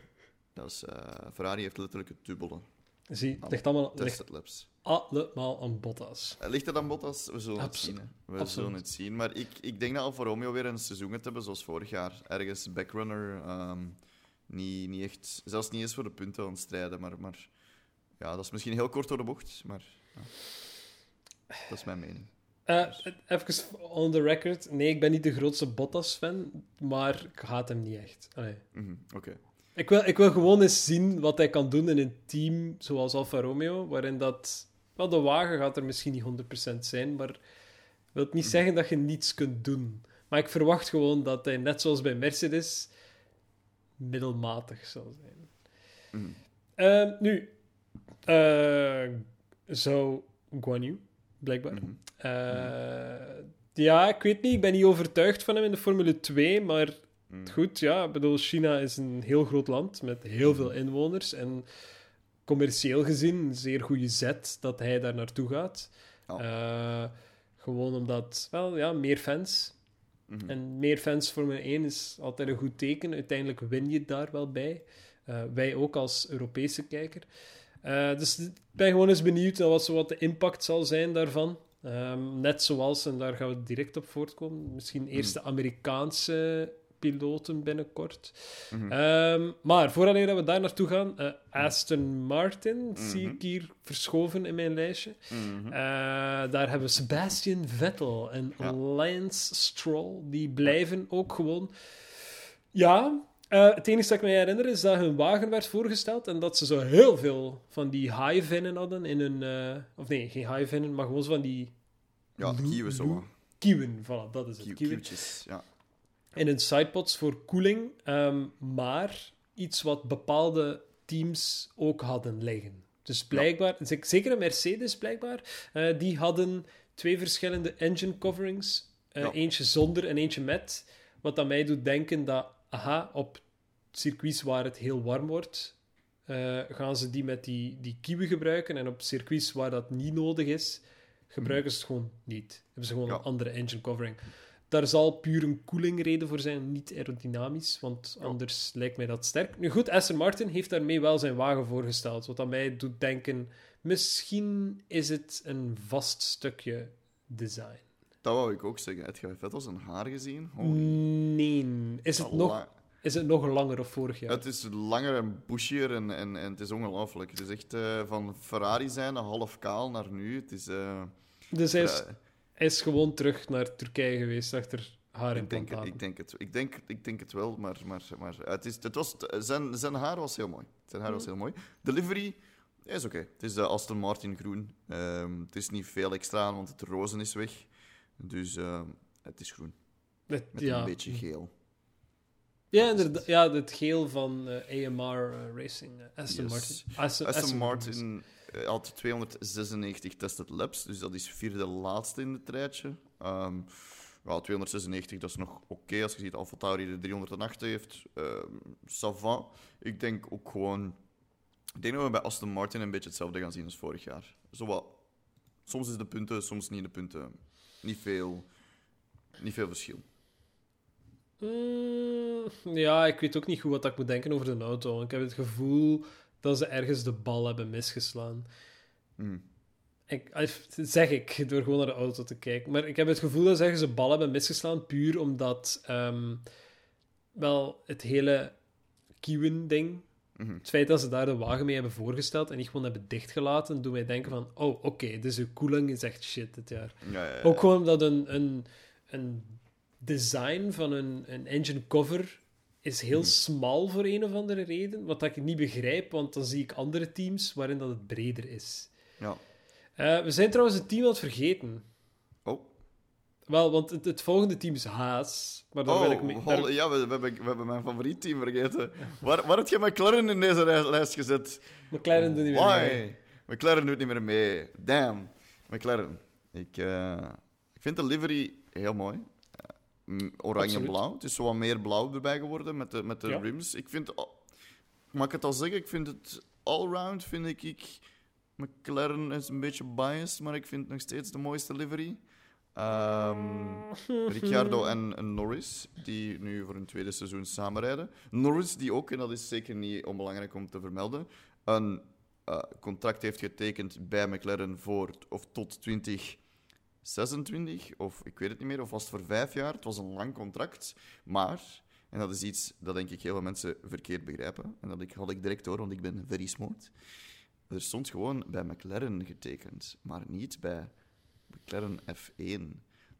Dat is, eh, Ferrari heeft letterlijk het dubbele Zie, het ligt allemaal ligt tested laps. allemaal aan Bottas. Eh, Ligt het aan Bottas? We zullen het zien. hè. We absoluut. zullen het zien. Maar ik, ik denk dat Alfa Romeo weer een seizoen gaat hebben zoals vorig jaar. Ergens backrunner. ehm, niet, niet echt, zelfs niet eens voor de punten aan het strijden. Maar, maar ja, dat is misschien heel kort door de bocht. Maar ja. dat is mijn mening. Eh, even on the record. Nee, ik ben niet de grootste Bottas-fan, maar ik haat hem niet echt. Mhm, Oké. Ik, wil, ik wil gewoon eens zien wat hij kan doen in een team zoals Alfa Romeo, waarin dat... Wel, de wagen gaat er misschien niet 100% zijn, maar wil niet zeggen dat je niets kunt doen. Maar ik verwacht gewoon dat hij, net zoals bij Mercedes, middelmatig zal zijn. Mhm. Ehm, nu, eh zou Guan Yu, blijkbaar. Mhm. Eh, ja, ik weet niet. Ik ben niet overtuigd van hem in de Formule 2. Maar Mhm. goed, ja. Ik bedoel, China is een heel groot land met heel veel inwoners. En commercieel gezien een zeer goede zet dat hij daar naartoe gaat. Ja. Eh, gewoon omdat, wel ja, meer fans. Mhm. En meer fans Formule 1 is altijd een goed teken. Uiteindelijk win je daar wel bij. Wij ook als Europese kijker. Eh, dus ik ben gewoon eens benieuwd naar wat, zo wat de impact zal zijn daarvan. Ehm, net zoals, en daar gaan we direct op voortkomen, misschien eerst de Amerikaanse piloten binnenkort. Mhm. Ehm, maar voordat we daar naartoe gaan, eh, Aston Martin zie Mhm. ik hier verschoven in mijn lijstje. Mhm. Eh, daar hebben we Sebastian Vettel en Ja. Lance Stroll. Die blijven ook gewoon. Ja, eh, het enige dat ik me herinner is dat hun wagen werd voorgesteld en dat ze zo heel veel van die high-vinnen hadden in hun. eh, of nee, geen high-vinnen, maar gewoon zo van die Ja, Lou- kieuwen zo. Kieuwen. Voilà, dat is het. Kieuw- kieuwen. ja. In hun sidepods voor koeling, ehm, maar iets wat bepaalde teams ook hadden liggen. Dus blijkbaar, zeker een Mercedes blijkbaar, eh, die hadden twee verschillende engine coverings. Ja. Eentje zonder en eentje met. Wat aan mij doet denken dat, aha, op circuits waar het heel warm wordt, eh, gaan ze die met die, die kieuwen gebruiken. En op circuits waar dat niet nodig is, gebruiken ze het gewoon niet. Hebben ze gewoon Ja. een andere engine covering. Daar zal puur een koelingreden voor zijn, niet aerodynamisch, want Ja. anders lijkt mij dat sterk. Nu goed, Aston Martin heeft daarmee wel zijn wagen voorgesteld, wat aan mij doet denken, misschien is het een vast stukje design. Dat wou ik ook zeggen. Heb je Vettel zijn haar gezien? Holy Nee. Is het, nog, is het nog langer of vorig jaar? Het is langer en bushier en, en, en het is ongelooflijk. Het is echt eh, van Ferrari zijn, half kaal, naar nu. Het is... eh, Dus hij is, eh, hij is gewoon terug naar Turkije geweest achter haar ik, denk ik, denk het, ik, denk, ik denk het wel, maar, maar, maar het is, het was, zijn, zijn haar was heel mooi. Zijn haar was heel mooi. De livery is oké. Het is de Aston Martin groen. Ehm, het is niet veel extra aan, want het rozen is weg. Dus ehm, het is groen. Het- Met ja. een beetje geel. Ja, inderdaad. Ja, het geel van eh, AMR eh, Racing. eh, Aston Yes. Martin. Aston, Aston Martin had 296 tested laps, dus dat is vierde laatste in het rijtje. Ehm ja, 296, dat is nog oké. Als je ziet Alfa Tauri de 308 heeft, ehm ça va. Ik denk ook gewoon Ik denk dat we bij Aston Martin een beetje hetzelfde gaan zien als vorig jaar. Zo wat, soms is de punten, soms niet de punten. Niet veel, niet veel verschil. Mm, ja, ik weet ook niet goed wat ik moet denken over de auto. Ik heb het gevoel dat ze ergens de bal hebben misgeslaan. Mm. Ik, eh, zeg ik, door gewoon naar de auto te kijken. Maar ik heb het gevoel dat ze ergens de bal hebben misgeslaan, puur omdat ehm, wel het hele Kiewin-ding, Mhm. het feit dat ze daar de wagen mee hebben voorgesteld en niet gewoon hebben dichtgelaten, doet mij denken van, oh, oké, dus uw koeling is echt shit dit jaar. Ja, ja, ja. Ook gewoon dat een, een, een design van een, een engine cover is heel Mhm. smal voor een of andere reden. Wat ik niet begrijp, want dan zie ik andere teams waarin dat het breder is. Ja. Eh, we zijn trouwens een team aan het vergeten. Oh, Wel, want het, het volgende team is Haas. Maar daar wil ik oh mee... hol- daar- ja, we, we, hebben, we hebben mijn favoriet team vergeten. Waar, waar heb je McLaren in deze lijst gezet? McLaren doet niet meer Why? mee. McLaren doet niet meer mee. Damn. McLaren. Ik, eh, ik vind de livery heel mooi. Eh, Oranje-blauw. Het is zo wat meer blauw erbij geworden met de, met de Ja. rims. Ik vind... al- Mag ik het al zeggen? Ik vind het allround, vind ik, ik... McLaren is een beetje biased, maar ik vind nog steeds de mooiste livery. Ehm, Ricciardo en, en Norris, die nu voor hun tweede seizoen samenrijden. Norris, die ook, en dat is zeker niet onbelangrijk om te vermelden, een eh, contract heeft getekend bij McLaren voor of tot 2026, of ik weet het niet meer, of was het voor vijf jaar. Het was een lang contract, maar, en dat is iets dat denk ik heel veel mensen verkeerd begrijpen, en dat ik, had ik direct door, want ik ben very smart. Er stond gewoon bij McLaren getekend, maar niet bij McLaren F1.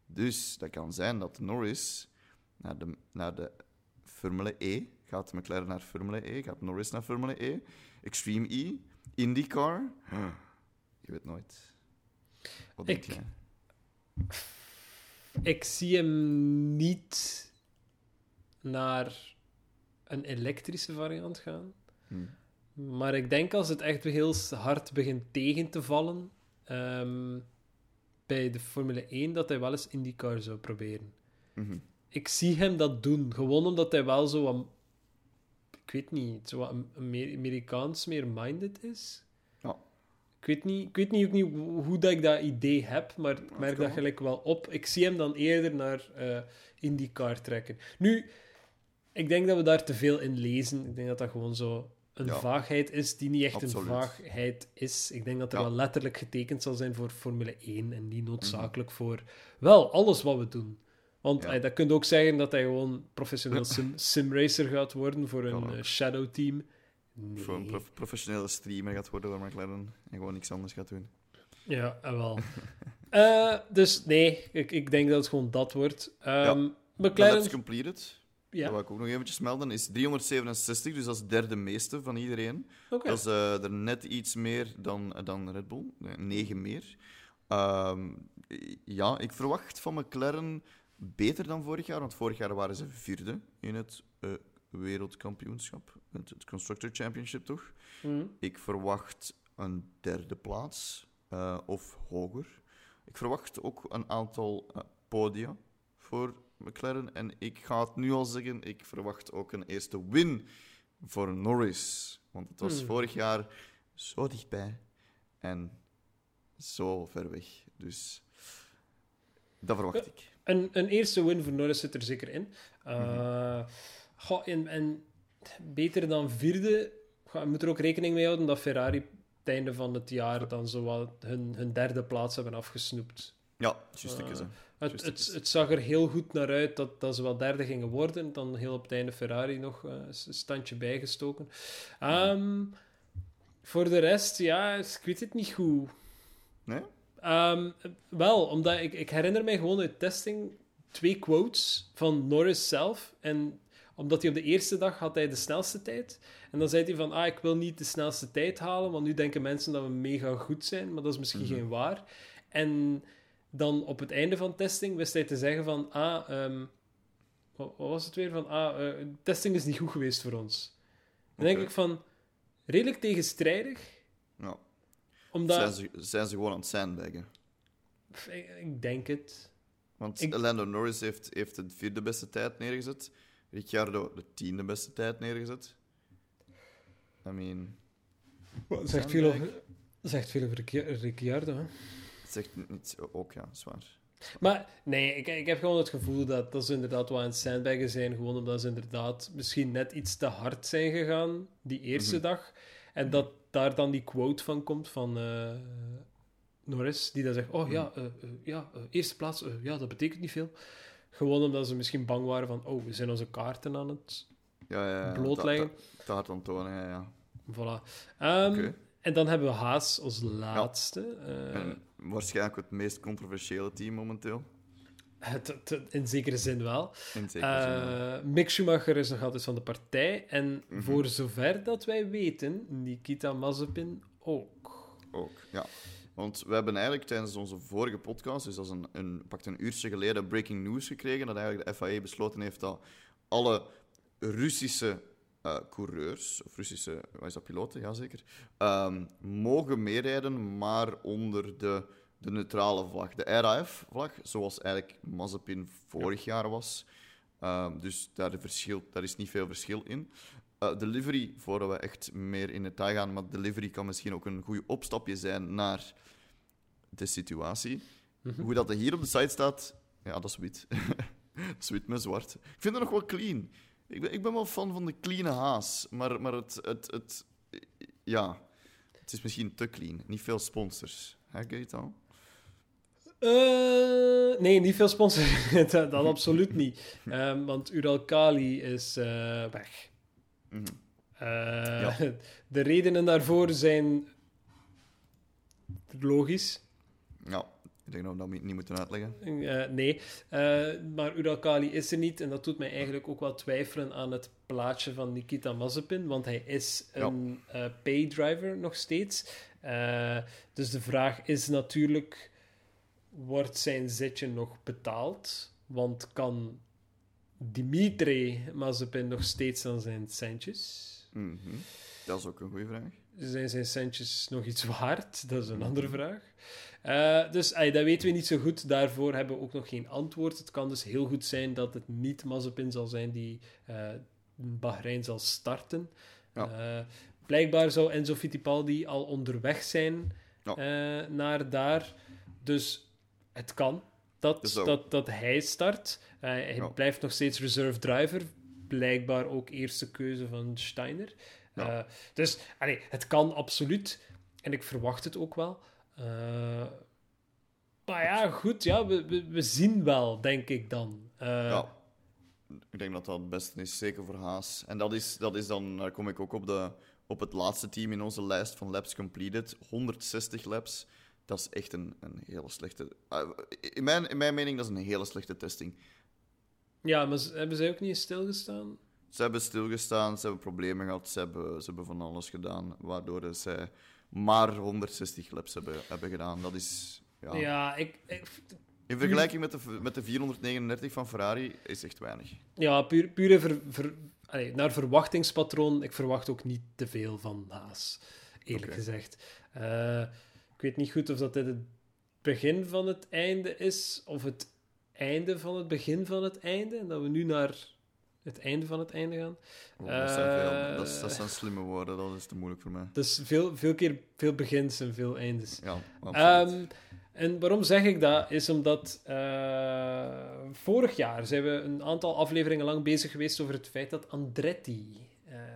Dus dat kan zijn dat Norris naar de, naar de Formule E gaat, McLaren naar Formule E, gaat Norris naar Formule E, Extreme E, IndyCar. Je weet nooit. Wat denk Ik- jij? Ik zie hem niet naar een elektrische variant gaan. Hm. Maar ik denk als het echt heel hard begint tegen te vallen ehm, bij de Formule 1, dat hij wel eens IndyCar zou proberen. Mhm. Ik zie hem dat doen, gewoon omdat hij wel zo wat, ik weet niet, zo wat Am- Amer- Amerikaans meer minded is. Ja. Ik weet niet, ik weet niet, ook niet hoe dat ik dat idee heb, maar ik merk dat gelijk wel op. Ik zie hem dan eerder naar eh IndyCar trekken. Nu, ik denk dat we daar te veel in lezen. Ik denk dat dat gewoon zo een Ja. vaagheid is die niet echt Absoluut. een vaagheid is. Ik denk dat er Ja. wel letterlijk getekend zal zijn voor Formule 1 en niet noodzakelijk Mhm. voor wel alles wat we doen. Want Ja. eh, dat kun je ook zeggen dat hij gewoon professioneel sim, simracer gaat worden voor een eh, shadow team. Nee. Voor een prof- professionele streamer gaat worden door McLaren en gewoon niks anders gaat doen. Ja, eh, wel. Dus nee, ik, ik denk dat het gewoon dat wordt. Ehm McLaren... Completed, Ja, dat wil ik ook nog eventjes melden, is 367, dus dat is het derde meeste van iedereen. Dat is eh, er net iets meer dan, dan Red Bull, negen meer. Ehm, ja, ik verwacht van McLaren beter dan vorig jaar, want vorig jaar waren ze vierde in het eh, wereldkampioenschap, het, het Constructor Championship toch? Mhm. Ik verwacht een derde plaats eh, of hoger. Ik verwacht ook een aantal podia voor McLaren. En ik ga het nu al zeggen, ik verwacht ook een eerste win voor Norris. Want het was Hmm. vorig jaar zo dichtbij en zo ver weg. Dus dat verwacht ik. Een, een eerste win voor Norris zit er zeker in. Mhm. Eh, goh, en, en beter dan vierde, je moet er ook rekening mee houden dat Ferrari het einde van het jaar dan zo wat hun, hun derde plaats hebben afgesnoept. Ja, juist Eh, uh. Het, Juist, het, het- het zag er heel goed naar uit dat, dat ze wel derde gingen worden. Dan heel op het einde Ferrari nog eh, een standje bijgestoken. Ehm, voor de rest, ja, ik weet het niet goed. Nee? Ehm, wel, omdat ik, ik herinner mij gewoon uit testing twee quotes van Norris zelf. En omdat hij op de eerste dag had hij de snelste tijd. En dan zei hij van, ah, ik wil niet de snelste tijd halen, want nu denken mensen dat we mega goed zijn, maar dat is misschien Mhm. geen waar. En dan op het einde van testing wist hij te zeggen van, ah, ehm, wat, was het weer? Van, ah, eh, testing is niet goed geweest voor ons. Dan denk ik van, redelijk tegenstrijdig, Ja. omdat... Zijn, ze, zijn ze gewoon aan het sandbaggen? Ik, ik denk het. Want Ik- Lando Norris heeft, heeft de vierde beste tijd neergezet. Ricciardo de tiende beste tijd neergezet. I mean... Zegt veel over, zegt veel over Ricci- Ricciardo, hè? Zegt niet ook, ja, zwaar. Maar nee, ik, ik heb gewoon het gevoel dat, dat ze inderdaad wel aan het sandbaggen zijn. Gewoon omdat ze inderdaad misschien net iets te hard zijn gegaan die eerste Mhm. dag. En dat daar dan die quote van komt van eh, Norris, die dan zegt: Oh ja, Mhm. eh, eh, ja eerste plaats, ja, dat betekent niet veel. Gewoon omdat ze misschien bang waren van: Oh, we zijn onze kaarten aan het Ja, ja, ja. blootleggen. Te, te, te hard aan tonen, ja, ja. Voilà. Oké. En dan hebben we Haas als laatste. Eh, waarschijnlijk het meest controversiële team momenteel. het, het- in zekere zin wel. In zekere zin. wel. Eh, Mick Schumacher is nog altijd van de partij. En Mhm. voor zover dat wij weten, Nikita Mazepin ook. Ook, ja. Want we hebben eigenlijk tijdens onze vorige podcast, dus dat is een, een, pakt een uurtje geleden, breaking news gekregen, dat eigenlijk de FIA besloten heeft dat alle Russische eh, coureurs, of Russische, wat is dat, piloten, jazeker, ehm mogen meerijden, maar onder de, de neutrale vlag, de RAF-vlag, zoals eigenlijk Mazepin vorig jaar was. Ehm, dus daar, verschil, daar is niet veel verschil in. Eh, delivery, voordat we echt meer in detail gaan, maar delivery kan misschien ook een goed opstapje zijn naar de situatie. Hoe dat er hier op de site staat, ja, dat is wit. dat is wit met zwart. Ik vind het nog wel clean. Ik ben, ik ben wel fan van de clean haas, maar, maar het, het, het, ja, het is misschien te clean. Niet veel sponsors. Hè, Gaëtan? Eh, nee, niet veel sponsors. dat, dat absoluut niet. Ehm, want Uralkali is eh, weg. Mhm. Eh, De redenen daarvoor zijn logisch. Ja, ik denk dat we dat niet moeten uitleggen. Eh, nee, Eh, maar Uralkali is er niet. En dat doet mij eigenlijk ook wel twijfelen aan het plaatje van Nikita Mazepin. Want hij is Ja. een eh paydriver nog steeds. Dus de vraag is natuurlijk... Wordt zijn zitje nog betaald? Want kan Dimitri Mazepin nog steeds aan zijn centjes? Mhm. Dat is ook een goede vraag. Zijn zijn centjes nog iets waard? Dat is een andere vraag. Eh, dus dat weten we niet zo goed. Daarvoor hebben we ook nog geen antwoord. Het kan dus heel goed zijn dat het niet Mazepin zal zijn die eh Bahrein zal starten. Ja. Eh, blijkbaar zou Enzo Fittipaldi al onderweg zijn Ja. naar daar. Dus het kan dat, Dus dat, dat hij start. Hij Ja. blijft nog steeds reserve driver. Blijkbaar ook eerste keuze van Steiner. Ja. Eh, dus allee, het kan absoluut. En ik verwacht het ook wel. Eh, maar ja, goed. Ja, we, we, we zien wel, denk ik dan. Eh, Ja. Ik denk dat dat het beste is, zeker voor Haas. En dat is, dat is dan, daar kom ik ook op, de, op het laatste team in onze lijst van laps completed. 160 laps. Dat is echt een, een hele slechte... in, mijn, in mijn mening, dat is een hele slechte testing. Ja, maar hebben zij ook niet stilgestaan? Ze hebben stilgestaan, ze hebben problemen gehad, ze hebben, ze hebben van alles gedaan, waardoor ze maar 160 laps hebben, hebben gedaan. Dat is... Ja. Ja, ik, ik- In vergelijking met de, met de 439 van Ferrari is echt weinig. ja puur, pure ver, ver- allee, naar verwachtingspatroon. Ik verwacht ook niet te veel van Haas, eerlijk gezegd. Eh, ik weet niet goed of dat dit het begin van het einde is, of het einde van het begin van het einde. En dat we nu naar het einde van het einde gaan. Oh, dat, zijn veel, Eh. dat, zijn slimme woorden, dat is te moeilijk voor mij. Dus veel, veel keer veel begins en veel eindes. Ja. Ehm, en waarom zeg ik dat? Is omdat eh, vorig jaar zijn we een aantal afleveringen lang bezig geweest over het feit dat Andretti,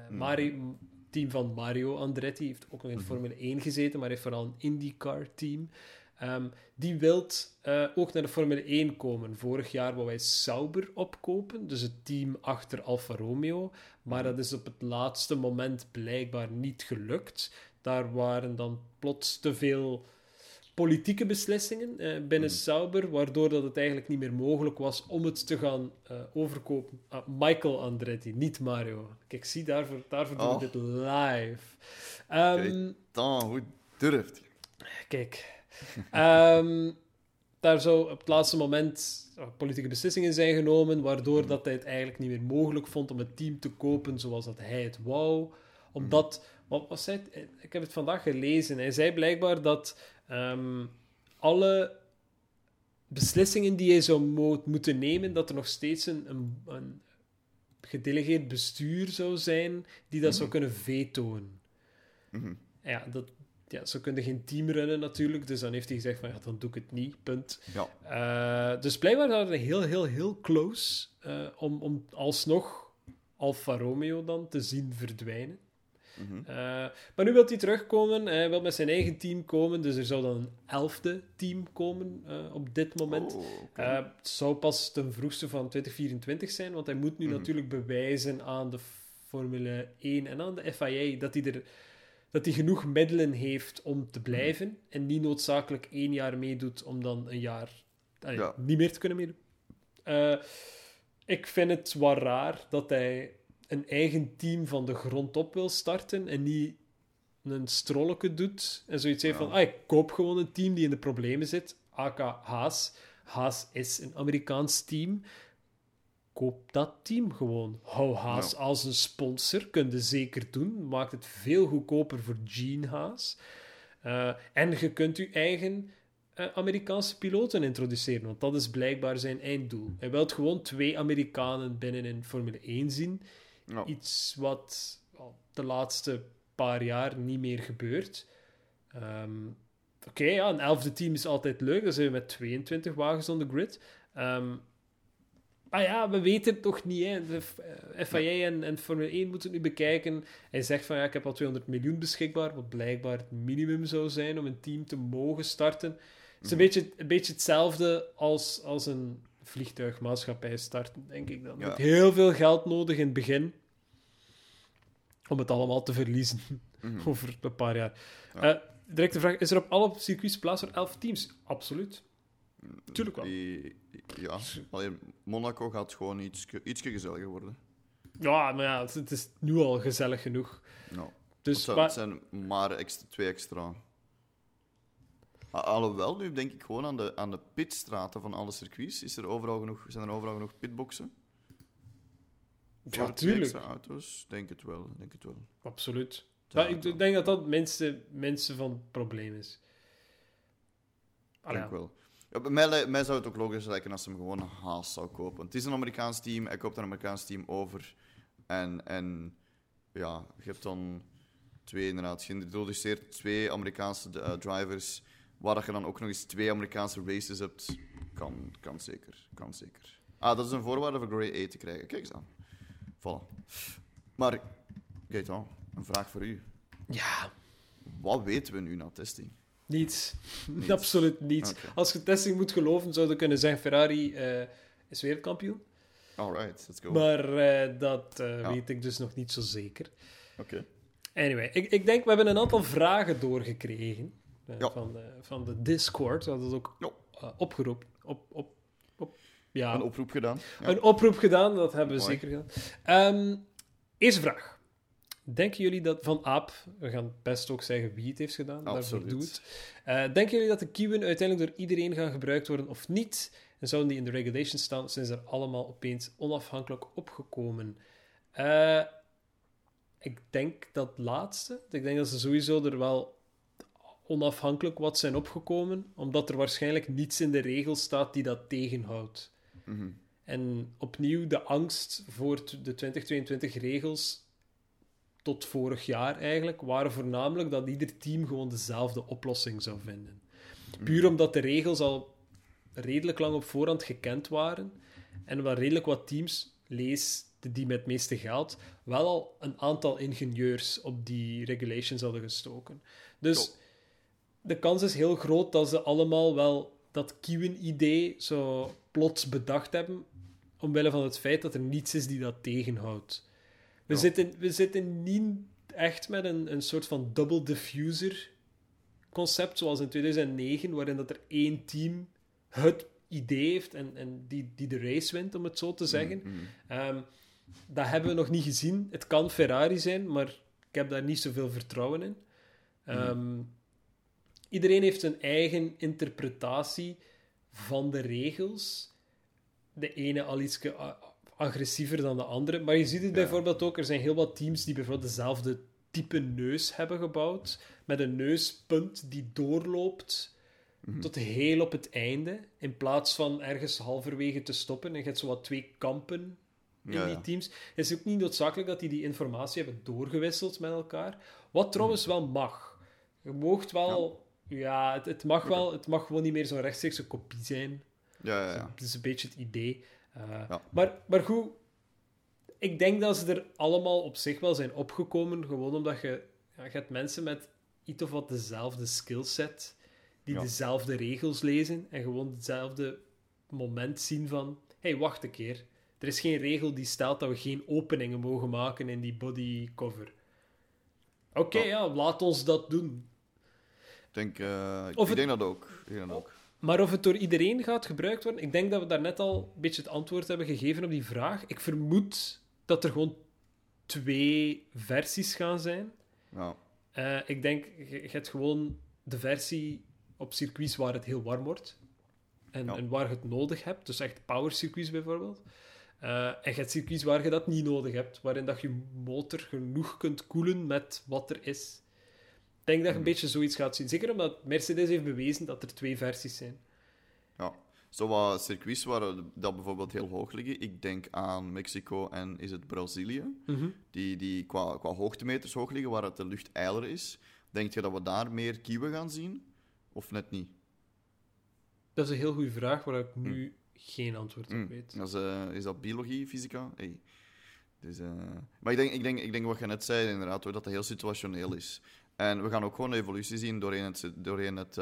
Mhm. Mario, team van Mario Andretti, heeft ook nog in Formule 1 gezeten, maar heeft vooral een IndyCar-team. Ehm, die wilt eh, ook naar de Formule 1 komen. Vorig jaar wou wij Sauber opkopen, dus het team achter Alfa Romeo. Maar dat is op het laatste moment blijkbaar niet gelukt. Daar waren dan plots te veel politieke beslissingen eh, binnen Sauber, waardoor dat het eigenlijk niet meer mogelijk was om het te gaan eh, overkopen. Ah, Michael Andretti, niet Mario. Kijk, zie, daarvoor, daarvoor doen we Oh. dit live. Kijk. Dan, hoe durft je? Kijk. Ehm, daar zou op het laatste moment politieke beslissingen zijn genomen, waardoor dat hij het eigenlijk niet meer mogelijk vond om het team te kopen zoals dat hij het wou. Omdat, wat was hij? het? Ik heb het vandaag gelezen. Hij zei blijkbaar dat ehm, alle beslissingen die hij zou mo- moeten nemen, dat er nog steeds een, een, een gedelegeerd bestuur zou zijn die dat zou kunnen vetoen. Mhm. En ja, dat, ja, zo kun je geen team runnen natuurlijk. Dus dan heeft hij gezegd van, ja, dan doe ik het niet, punt. Ja. Eh, dus blijkbaar waren we heel, heel, heel close eh, om, om alsnog Alfa Romeo dan te zien verdwijnen. Mhm. Eh, maar nu wil hij terugkomen. Hij wil met zijn eigen team komen. Dus er zou dan een elfde team komen op dit moment. Oh, het zou pas ten vroegste van 2024 zijn, want hij moet nu Mhm. natuurlijk bewijzen aan de Formule 1 en aan de FIA dat hij, er, dat hij genoeg middelen heeft om te blijven en niet noodzakelijk één jaar meedoet om dan een jaar Ja. niet meer te kunnen meedoen. Eh, ik vind het wel raar dat hij een eigen team van de grond op wil starten en niet een strolletje doet en zoiets heeft Ja. van, ah, ik koop gewoon een team die in de problemen zit, AK Haas. Haas is een Amerikaans team. Koop dat team gewoon. Hou Haas Ja. als een sponsor, kun je zeker doen. Maakt het veel goedkoper voor Gene Haas. Eh, en je kunt je eigen eh, Amerikaanse piloten introduceren, want dat is blijkbaar zijn einddoel. Hij wil gewoon twee Amerikanen binnen in Formule 1 zien. Ja. Iets wat de laatste paar jaar niet meer gebeurt. Ehm, Oké, ja, een elfde team is altijd leuk. Dan zijn we met 22 wagens on the grid. Ehm, maar ja, we weten het nog niet. Hè. De F- eh, FIA en, en Formule 1 moeten het nu bekijken. Hij zegt van ja, ik heb al 200 miljoen beschikbaar, wat blijkbaar het minimum zou zijn om een team te mogen starten. Het is een, beetje, een beetje hetzelfde als, als een vliegtuigmaatschappij starten, denk ik dan. Je Ja. hebt heel veel geld nodig in het begin om het allemaal te verliezen Mhm. over een paar jaar. Ja. Eh, directe vraag, is er op alle circuits plaats voor 11 teams? Absoluut. Tuurlijk wel. Die- Ja, alleen Monaco gaat gewoon iets, ietsje gezelliger worden. Ja, maar ja, het, is nu al gezellig genoeg. Dus, het, zijn, maar- het zijn maar extra, twee extra. A- Alhoewel, nu denk ik gewoon aan de, aan de pitstraten van alle circuits. Is er overal genoeg, zijn er overal genoeg pitboxen? ja, Voor twee tuurlijk. extra auto's? Denk het wel, denk het wel. Absoluut. Ja, ik denk dat dat minste, minste van het probleem is. Allee, Denk ja. wel. Mij, zou het ook logisch lijken als ze hem gewoon Haas zou kopen. Het is een Amerikaans team, hij koopt een Amerikaans team over. En, en ja, je hebt dan twee inderdaad geïntroduceerd, twee Amerikaanse eh, drivers, waar dat je dan ook nog eens twee Amerikaanse races hebt. Kan, kan zeker, kan zeker. Ah, dat is een voorwaarde voor Grade A te krijgen. Kijk eens aan. Voilà. Maar, Gaetan, een vraag voor u. Ja, Wat weten we nu na testing? Niets. Niets. Absoluut niets. Als je testing moet geloven, zouden we kunnen zeggen Ferrari eh, is wereldkampioen. Alright, let's go. Maar eh, dat eh, Ja. weet ik dus nog niet zo zeker. Oké. Anyway, ik, ik denk, we hebben een aantal vragen doorgekregen Ja. van, de, van de Discord. We hadden het ook Ja. opgeroepen. Op, op, op, ja, Een oproep gedaan. Een oproep gedaan, dat hebben we zeker gedaan. Ehm, eerste vraag. Denken jullie dat van Aap, we gaan best ook zeggen wie het heeft gedaan, Absoluut. doe het. Eh, denken jullie dat de kieuwen uiteindelijk door iedereen gaan gebruikt worden of niet? En zouden die in de regulations staan, zijn ze er allemaal opeens onafhankelijk opgekomen? Eh, ik denk dat laatste. Ik denk dat ze sowieso er wel onafhankelijk wat zijn opgekomen, omdat er waarschijnlijk niets in de regels staat die dat tegenhoudt. Mhm. En opnieuw de angst voor de 2022 regels tot vorig jaar eigenlijk waren voornamelijk dat ieder team gewoon dezelfde oplossing zou vinden. Puur omdat de regels al redelijk lang op voorhand gekend waren en omdat redelijk wat teams, lees de die met het meeste geld, wel al een aantal ingenieurs op die regulations hadden gestoken. Dus de kans is heel groot dat ze allemaal wel dat Kiwen-idee zo plots bedacht hebben, omwille van het feit dat er niets is die dat tegenhoudt. We, Ja. zitten, we zitten niet echt met een, een soort van double diffuser concept, zoals in 2009, waarin dat er één team het idee heeft en, en die, die de race wint, om het zo te zeggen. Mhm. Ehm, dat hebben we nog niet gezien. Het kan Ferrari zijn, maar ik heb daar niet zoveel vertrouwen in. Ehm, Iedereen heeft zijn eigen interpretatie van de regels. De ene al iets agressiever dan de andere. Maar je ziet het Ja. bijvoorbeeld ook, er zijn heel wat teams die bijvoorbeeld dezelfde type neus hebben gebouwd. Met een neuspunt die doorloopt Mhm. tot heel op het einde. In plaats van ergens halverwege te stoppen. En je hebt zo wat twee kampen in Ja, die ja. teams. Het is ook niet noodzakelijk dat die die informatie hebben doorgewisseld met elkaar. Wat trouwens wel mag. Je moogt wel... Ja, het, het mag wel... Het mag gewoon niet meer zo'n rechtstreekse kopie zijn. Ja, ja, ja. Dat is een beetje het idee. Ja. maar, maar goed, ik denk dat ze er allemaal op zich wel zijn opgekomen, gewoon omdat je, ja, je hebt mensen met iets of wat dezelfde skillset, die Ja. dezelfde regels lezen en gewoon hetzelfde moment zien van, hé, hey, wacht een keer. Er is geen regel die stelt dat we geen openingen mogen maken in die bodycover. Oké, Ja. ja, laat ons dat doen. Ik denk, eh, ik, Of ik het- denk dat ook. Ik denk dat ook. Maar of het door iedereen gaat gebruikt worden, ik denk dat we daarnet al een beetje het antwoord hebben gegeven op die vraag. Ik vermoed dat er gewoon twee versies gaan zijn. Ja. Eh, ik denk, je, je hebt gewoon de versie op circuits waar het heel warm wordt. En, Ja. en waar je het nodig hebt. Dus echt power circuits bijvoorbeeld. Eh, en je hebt circuits waar je dat niet nodig hebt. Waarin dat je motor genoeg kunt koelen met wat er is. Ik denk dat je een Mhm. beetje zoiets gaat zien. Zeker omdat Mercedes heeft bewezen dat er twee versies zijn. ja. Zo wat circuits waar dat bijvoorbeeld heel hoog liggen. Ik denk aan Mexico en is het Brazilië. Die, die qua, qua hoogtemeters hoog liggen, waar het de lucht ijler is. Denk je dat we daar meer kieuwen gaan zien? Of net niet? Dat is een heel goede vraag waar ik nu geen antwoord op Mm. weet. Dat is, eh, is dat biologie, fysica? Hey. Dus, eh, Maar ik denk, ik, denk, ik denk wat je net zei, inderdaad, hoor, dat het heel situationeel is. En we gaan ook gewoon een evolutie zien doorheen het, doorheen het,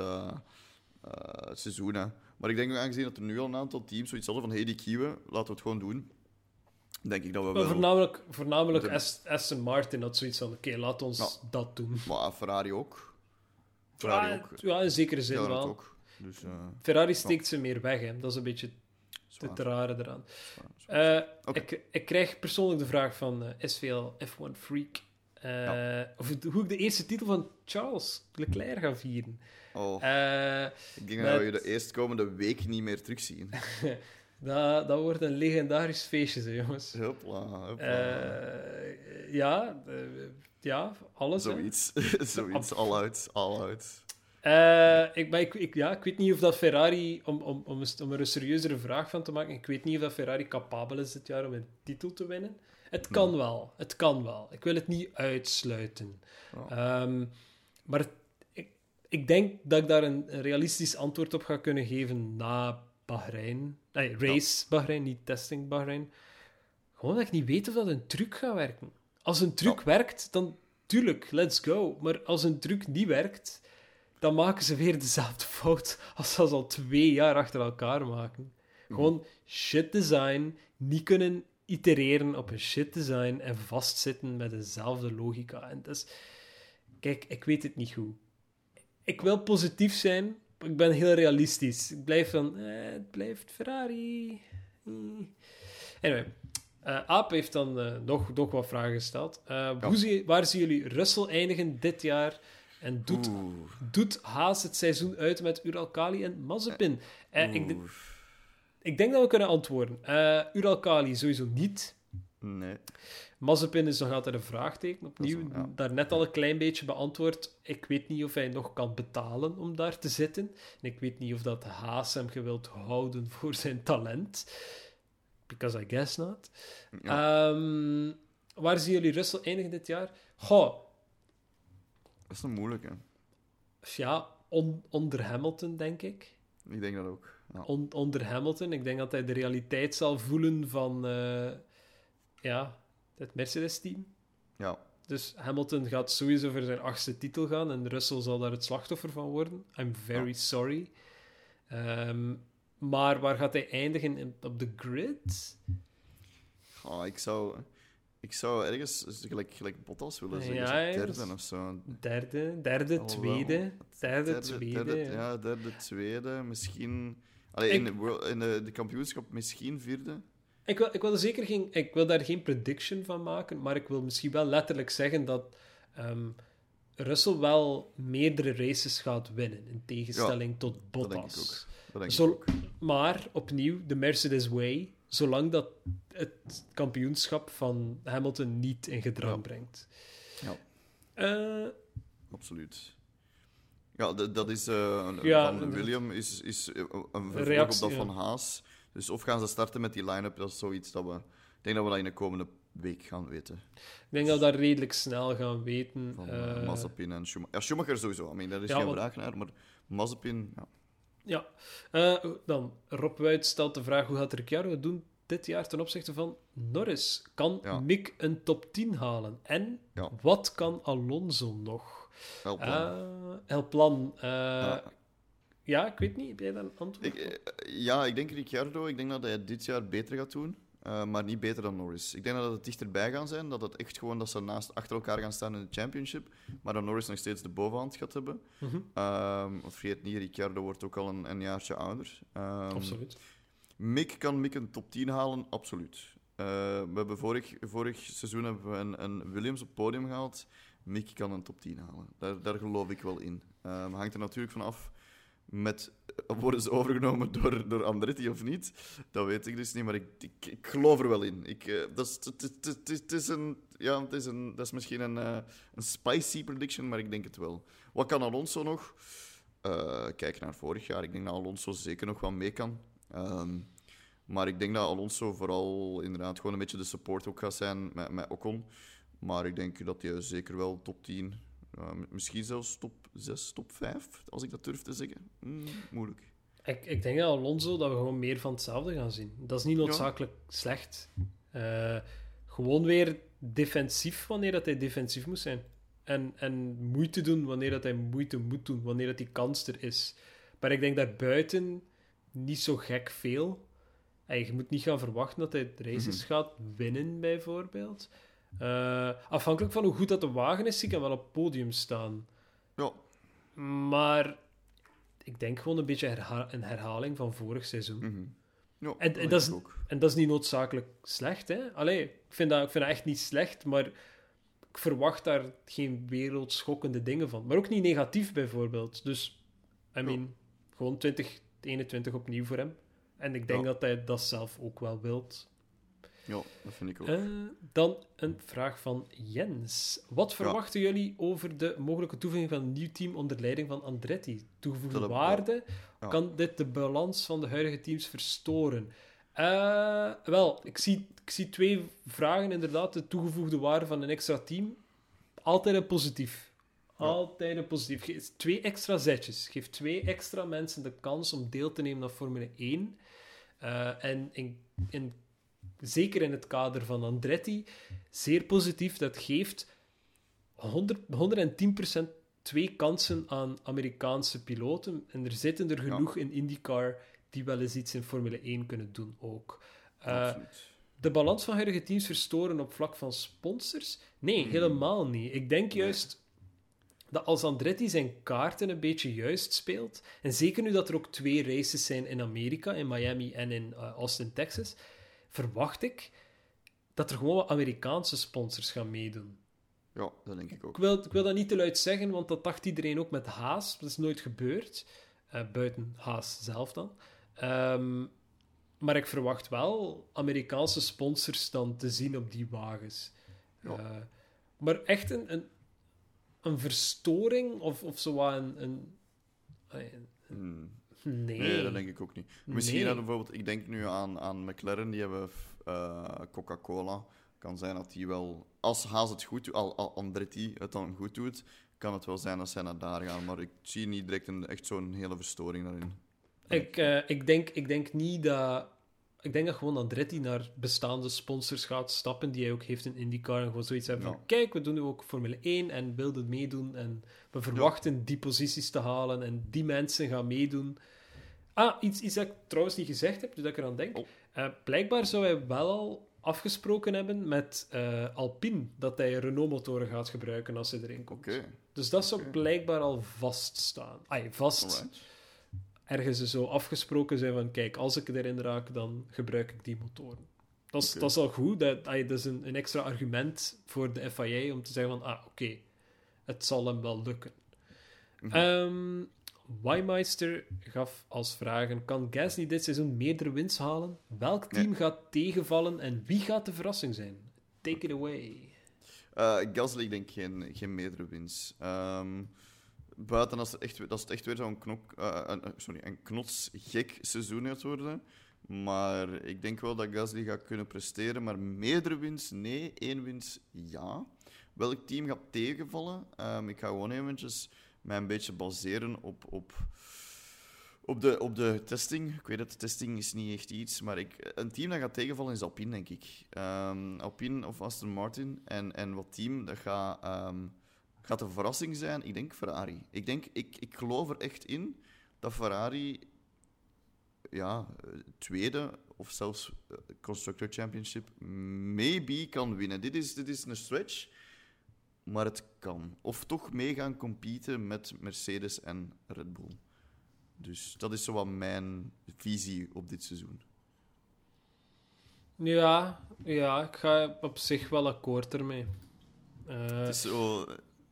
het seizoen. Hè. Maar ik denk ook aangezien dat er nu al een aantal teams zoiets hadden van hey, die kieuwen, laten we het gewoon doen. Denk ik dat we Maar wel... voornamelijk, voornamelijk De- Aston Martin had zoiets van: oké, laat ons dat doen. Maar Ferrari ook. Ferrari Ja, ook. ja, in zekere zin Ja, dat wel. ook. Dus, eh, Ferrari steekt ze meer weg, hè. dat is een beetje het rare eraan. zwaar, zwaar. Oké. ik, ik krijg persoonlijk de vraag van SVL F1 Freak. Eh, of hoe ik de eerste titel van Charles Leclerc ga vieren. Oh, Eh, ik denk met- dat we je de eerstkomende week niet meer terugzien. dat, dat wordt een legendarisch feestje, hè, jongens. Hopla, hopla. Eh, ja, ja, alles. Zoiets. Zoiets. All out. All out. Eh, ik, maar ik, ik, ja, ik weet niet of dat Ferrari, om, om, om, om er een serieuzere vraag van te maken, ik weet niet of dat Ferrari capabel is dit jaar om een titel te winnen. Het kan wel, het kan wel. Ik wil het niet uitsluiten. Ehm, maar het- ik, ik denk dat ik daar een, een realistisch antwoord op ga kunnen geven na Bahrein. Nee, race Bahrein, niet testing Bahrein. Gewoon dat ik niet weet of dat een truc gaat werken. Als een truc werkt, dan tuurlijk, let's go. Maar als een truc niet werkt, dan maken ze weer dezelfde fout als ze al twee jaar achter elkaar maken. Gewoon shit design, niet kunnen itereren op een shit design en vastzitten met dezelfde logica. En dat is... Kijk, ik weet het niet goed. Ik wil positief zijn, maar ik ben heel realistisch. Ik blijf van, eh, het blijft Ferrari. Anyway, eh Aap heeft dan eh, nog, nog wat vragen gesteld. Eh, hoe zie, waar zien jullie Russell eindigen dit jaar? En doet, Oeh. doet Haas het seizoen uit met Uralkali en Mazepin? Ik. Ik denk dat we kunnen antwoorden. Eh Uralkali sowieso niet. Nee. Mazepin is nog altijd een vraagteken. Opnieuw, wel, ja. daar net al een klein beetje beantwoord. Ik weet niet of hij nog kan betalen om daar te zitten. En ik weet niet of dat Haas hem gewild houden voor zijn talent. Because I guess not. Ehm, waar zien jullie Russell eindigen dit jaar? Goh, Dat is een moeilijke. ja, on- onder Hamilton, denk ik. Ik denk dat ook. Ja. On- onder Hamilton. Ik denk dat hij de realiteit zal voelen van eh, ja, het Mercedes-team. ja. Dus Hamilton gaat sowieso voor zijn achtste titel gaan en Russell zal daar het slachtoffer van worden. I'm very Ja. sorry. Ehm, maar waar gaat hij eindigen in- op de grid? Ah, ik, zou, ik zou ergens gelijk, gelijk Bottas willen zeggen. Ja, zo derde of zo. Derde, derde, tweede, derde, tweede. derde, ja, derde, tweede. Misschien... Allee, Ik- in, de, world- in de, de kampioenschap misschien vierde. Ik, wil, ik, wil er zeker geen, ik wil daar geen prediction van maken, maar ik wil misschien wel letterlijk zeggen dat ehm, Russell wel meerdere races gaat winnen, in tegenstelling tot Dat denk ik Bottas. ook. Dat denk Zo- ik ook. Maar opnieuw, de Mercedes Way, zolang dat het kampioenschap van Hamilton niet in gedrang Ja. brengt. Ja. Eh, Absoluut. Ja, dat is... eh, Ja, van. William is, is eh, een vervolg op dat ja. van Haas. Dus of gaan ze starten met die line-up, dat is zoiets dat we... Ik denk dat we dat in de komende week gaan weten. Ik denk dat we dat redelijk snel gaan weten. Van uh, Mazepin en Schumacher. Ja, Schumacher sowieso. I mean, daar is Ja, geen want- vraag naar. Maar Mazepin, ja. Ja, dan Rob Wuit stelt de vraag: hoe gaat Ricciardo doen dit jaar ten opzichte van Norris? Kan. Mick een top 10 halen? En wat kan Alonso nog? Plan. Eh, El Plan. eh, ja. Ja. ik weet niet. Heb jij daar een antwoord Ik, eh, ja, ik denk Ricciardo. Ik denk dat hij dit jaar beter gaat doen. maar niet beter dan Norris. Ik denk dat het dichterbij gaan zijn. Dat het echt gewoon dat ze naast, achter elkaar gaan staan in de championship. Maar dat Norris nog steeds de bovenhand gaat hebben. Want vergeet niet, Ricciardo wordt ook al een, een jaartje ouder. Ehm, Absoluut. Mick kan Mick een top 10 halen, absoluut. We hebben vorig, vorig seizoen hebben we een, een Williams op het podium gehaald. Mick kan een top 10 halen. Daar, daar geloof ik wel in. Ehm hangt er natuurlijk van af met, eh, worden ze overgenomen door, door Andretti of niet? Dat weet ik dus niet, maar ik, ik, ik geloof er wel in. Eh, dat, is, het, is een, ja, is een, dat is misschien een, eh, een spicy prediction, maar ik denk het wel. Wat kan Alonso nog? Kijk naar vorig jaar. Ik denk dat Alonso zeker nog wel mee kan. Ehm, maar ik denk dat Alonso vooral inderdaad gewoon een beetje de support ook gaat zijn met, met Ocon. Maar ik denk dat hij zeker wel top 10, eh, misschien zelfs top 6, top 5, als ik dat durf te zeggen. Hmm, moeilijk. Ik, ik denk dat Alonso dat we gewoon meer van hetzelfde gaan zien. Dat is niet noodzakelijk slecht. Eh, gewoon weer defensief wanneer dat hij defensief moet zijn. En, en moeite doen wanneer dat hij moeite moet doen, wanneer dat die kans er is. Maar ik denk daarbuiten niet zo gek veel. En je moet niet gaan verwachten dat hij races Mhm. gaat winnen, bijvoorbeeld. Eh, afhankelijk van hoe goed dat de wagen is, zie ik hem wel op het podium staan. Ja, Maar ik denk gewoon een beetje herha- een herhaling van vorig seizoen. mhm. ja En- dat is-. En dat is niet noodzakelijk slecht, hè? Allee, ik vind, dat, ik vind dat echt niet slecht, maar ik verwacht daar geen wereldschokkende dingen van. Maar ook niet negatief, bijvoorbeeld. Dus, I mean, gewoon 2021 opnieuw voor hem. En ik denk Ja. dat hij dat zelf ook wel wilt. Ja, dat vind ik ook. Eh, dan een vraag van Jens. Wat verwachten jullie over de mogelijke toevoeging van een nieuw team onder leiding van Andretti? Toegevoegde waarde? Ja. Kan dit de balans van de huidige teams verstoren? Eh, wel, ik zie, ik zie twee vragen inderdaad. De toegevoegde waarde van een extra team. Altijd een positief. Altijd een positief. Geef twee extra zetjes. Geef twee extra mensen de kans om deel te nemen aan Formule 1. Eh, en in, in, zeker in het kader van Andretti, zeer positief. Dat geeft 100, 110% twee kansen aan Amerikaanse piloten. En er zitten er Ja. genoeg in IndyCar die wel eens iets in Formule 1 kunnen doen ook. Eh, de balans van huidige teams verstoren op vlak van sponsors? Nee, Hmm. helemaal niet. Ik denk juist dat als Andretti zijn kaarten een beetje juist speelt, en zeker nu dat er ook twee races zijn in Amerika, in Miami en in eh, Austin, Texas, verwacht ik dat er gewoon wat Amerikaanse sponsors gaan meedoen. Ja, dat denk ik ook. Ik wil, ik wil dat niet te luid zeggen, want dat dacht iedereen ook met Haas. Dat is nooit gebeurd. Eh, buiten Haas zelf dan. Ehm, maar ik verwacht wel Amerikaanse sponsors dan te zien op die wagens. Ja. Eh, maar echt een, een, een verstoring of, of zo een, een- Hmm. Nee. Nee, dat denk ik ook niet. Misschien Nee. dat bijvoorbeeld, ik denk nu aan, aan McLaren, die hebben eh, Coca-Cola. Kan zijn dat die wel, als Haas het goed doet, al, al Andretti het dan goed doet, kan het wel zijn dat zij naar daar gaan. Maar ik zie niet direct een, echt zo'n hele verstoring daarin. Ik, eh, ik, denk, ik denk niet dat... Ik denk dat gewoon Andretti naar bestaande sponsors gaat stappen, die hij ook heeft in IndyCar, en gewoon zoiets hebben van, kijk, we doen nu ook Formule 1 en wilden meedoen, en we verwachten die posities te halen, en die mensen gaan meedoen. Ah, iets, iets dat ik trouwens niet gezegd heb, dus dat ik eraan denk. Oh. Eh, blijkbaar zou hij wel al afgesproken hebben met eh, Alpine, dat hij Renault-motoren gaat gebruiken als hij erin komt. Dus dat zou blijkbaar al vaststaan. Ai, vast alright. ergens zo afgesproken zijn van kijk, als ik erin raak, dan gebruik ik die motoren. Dat is, dat is al goed. Dat, dat is een, een extra argument voor de FIA om te zeggen van ah, oké, het zal hem wel lukken. Mhm. Ehm Weimeister gaf als vragen: kan Gasly dit seizoen meerdere wins halen? Welk Nee. team gaat tegenvallen en wie gaat de verrassing zijn? Take it away. Eh, Gasly, ik denk geen, geen meerdere wins. Ehm, buiten als het echt, als het echt weer zo'n knok, eh, een, eh, sorry, een knotsgek seizoen gaat worden, Maar ik denk wel dat Gasly gaat kunnen presteren. Maar meerdere wins, nee. Eén wins, ja. Welk team gaat tegenvallen? Ehm, ik ga gewoon eventjes mij een beetje baseren op, op, op, de, op de testing. Ik weet dat de testing is niet echt iets, maar ik, een team dat gaat tegenvallen is Alpine, denk ik. Ehm, Alpine of Aston Martin. En, en wat team dat gaat, ehm, gaat een verrassing zijn? Ik denk Ferrari. Ik, denk, ik, ik geloof er echt in dat Ferrari ja, tweede of zelfs eh, Constructor Championship maybe kan winnen. Dit is, dit is een stretch, maar het kan. Of toch mee gaan competen met Mercedes en Red Bull. Dus dat is zo wat mijn visie op dit seizoen. Ja, ja, ik ga op zich wel akkoord ermee. Uh, het is zo,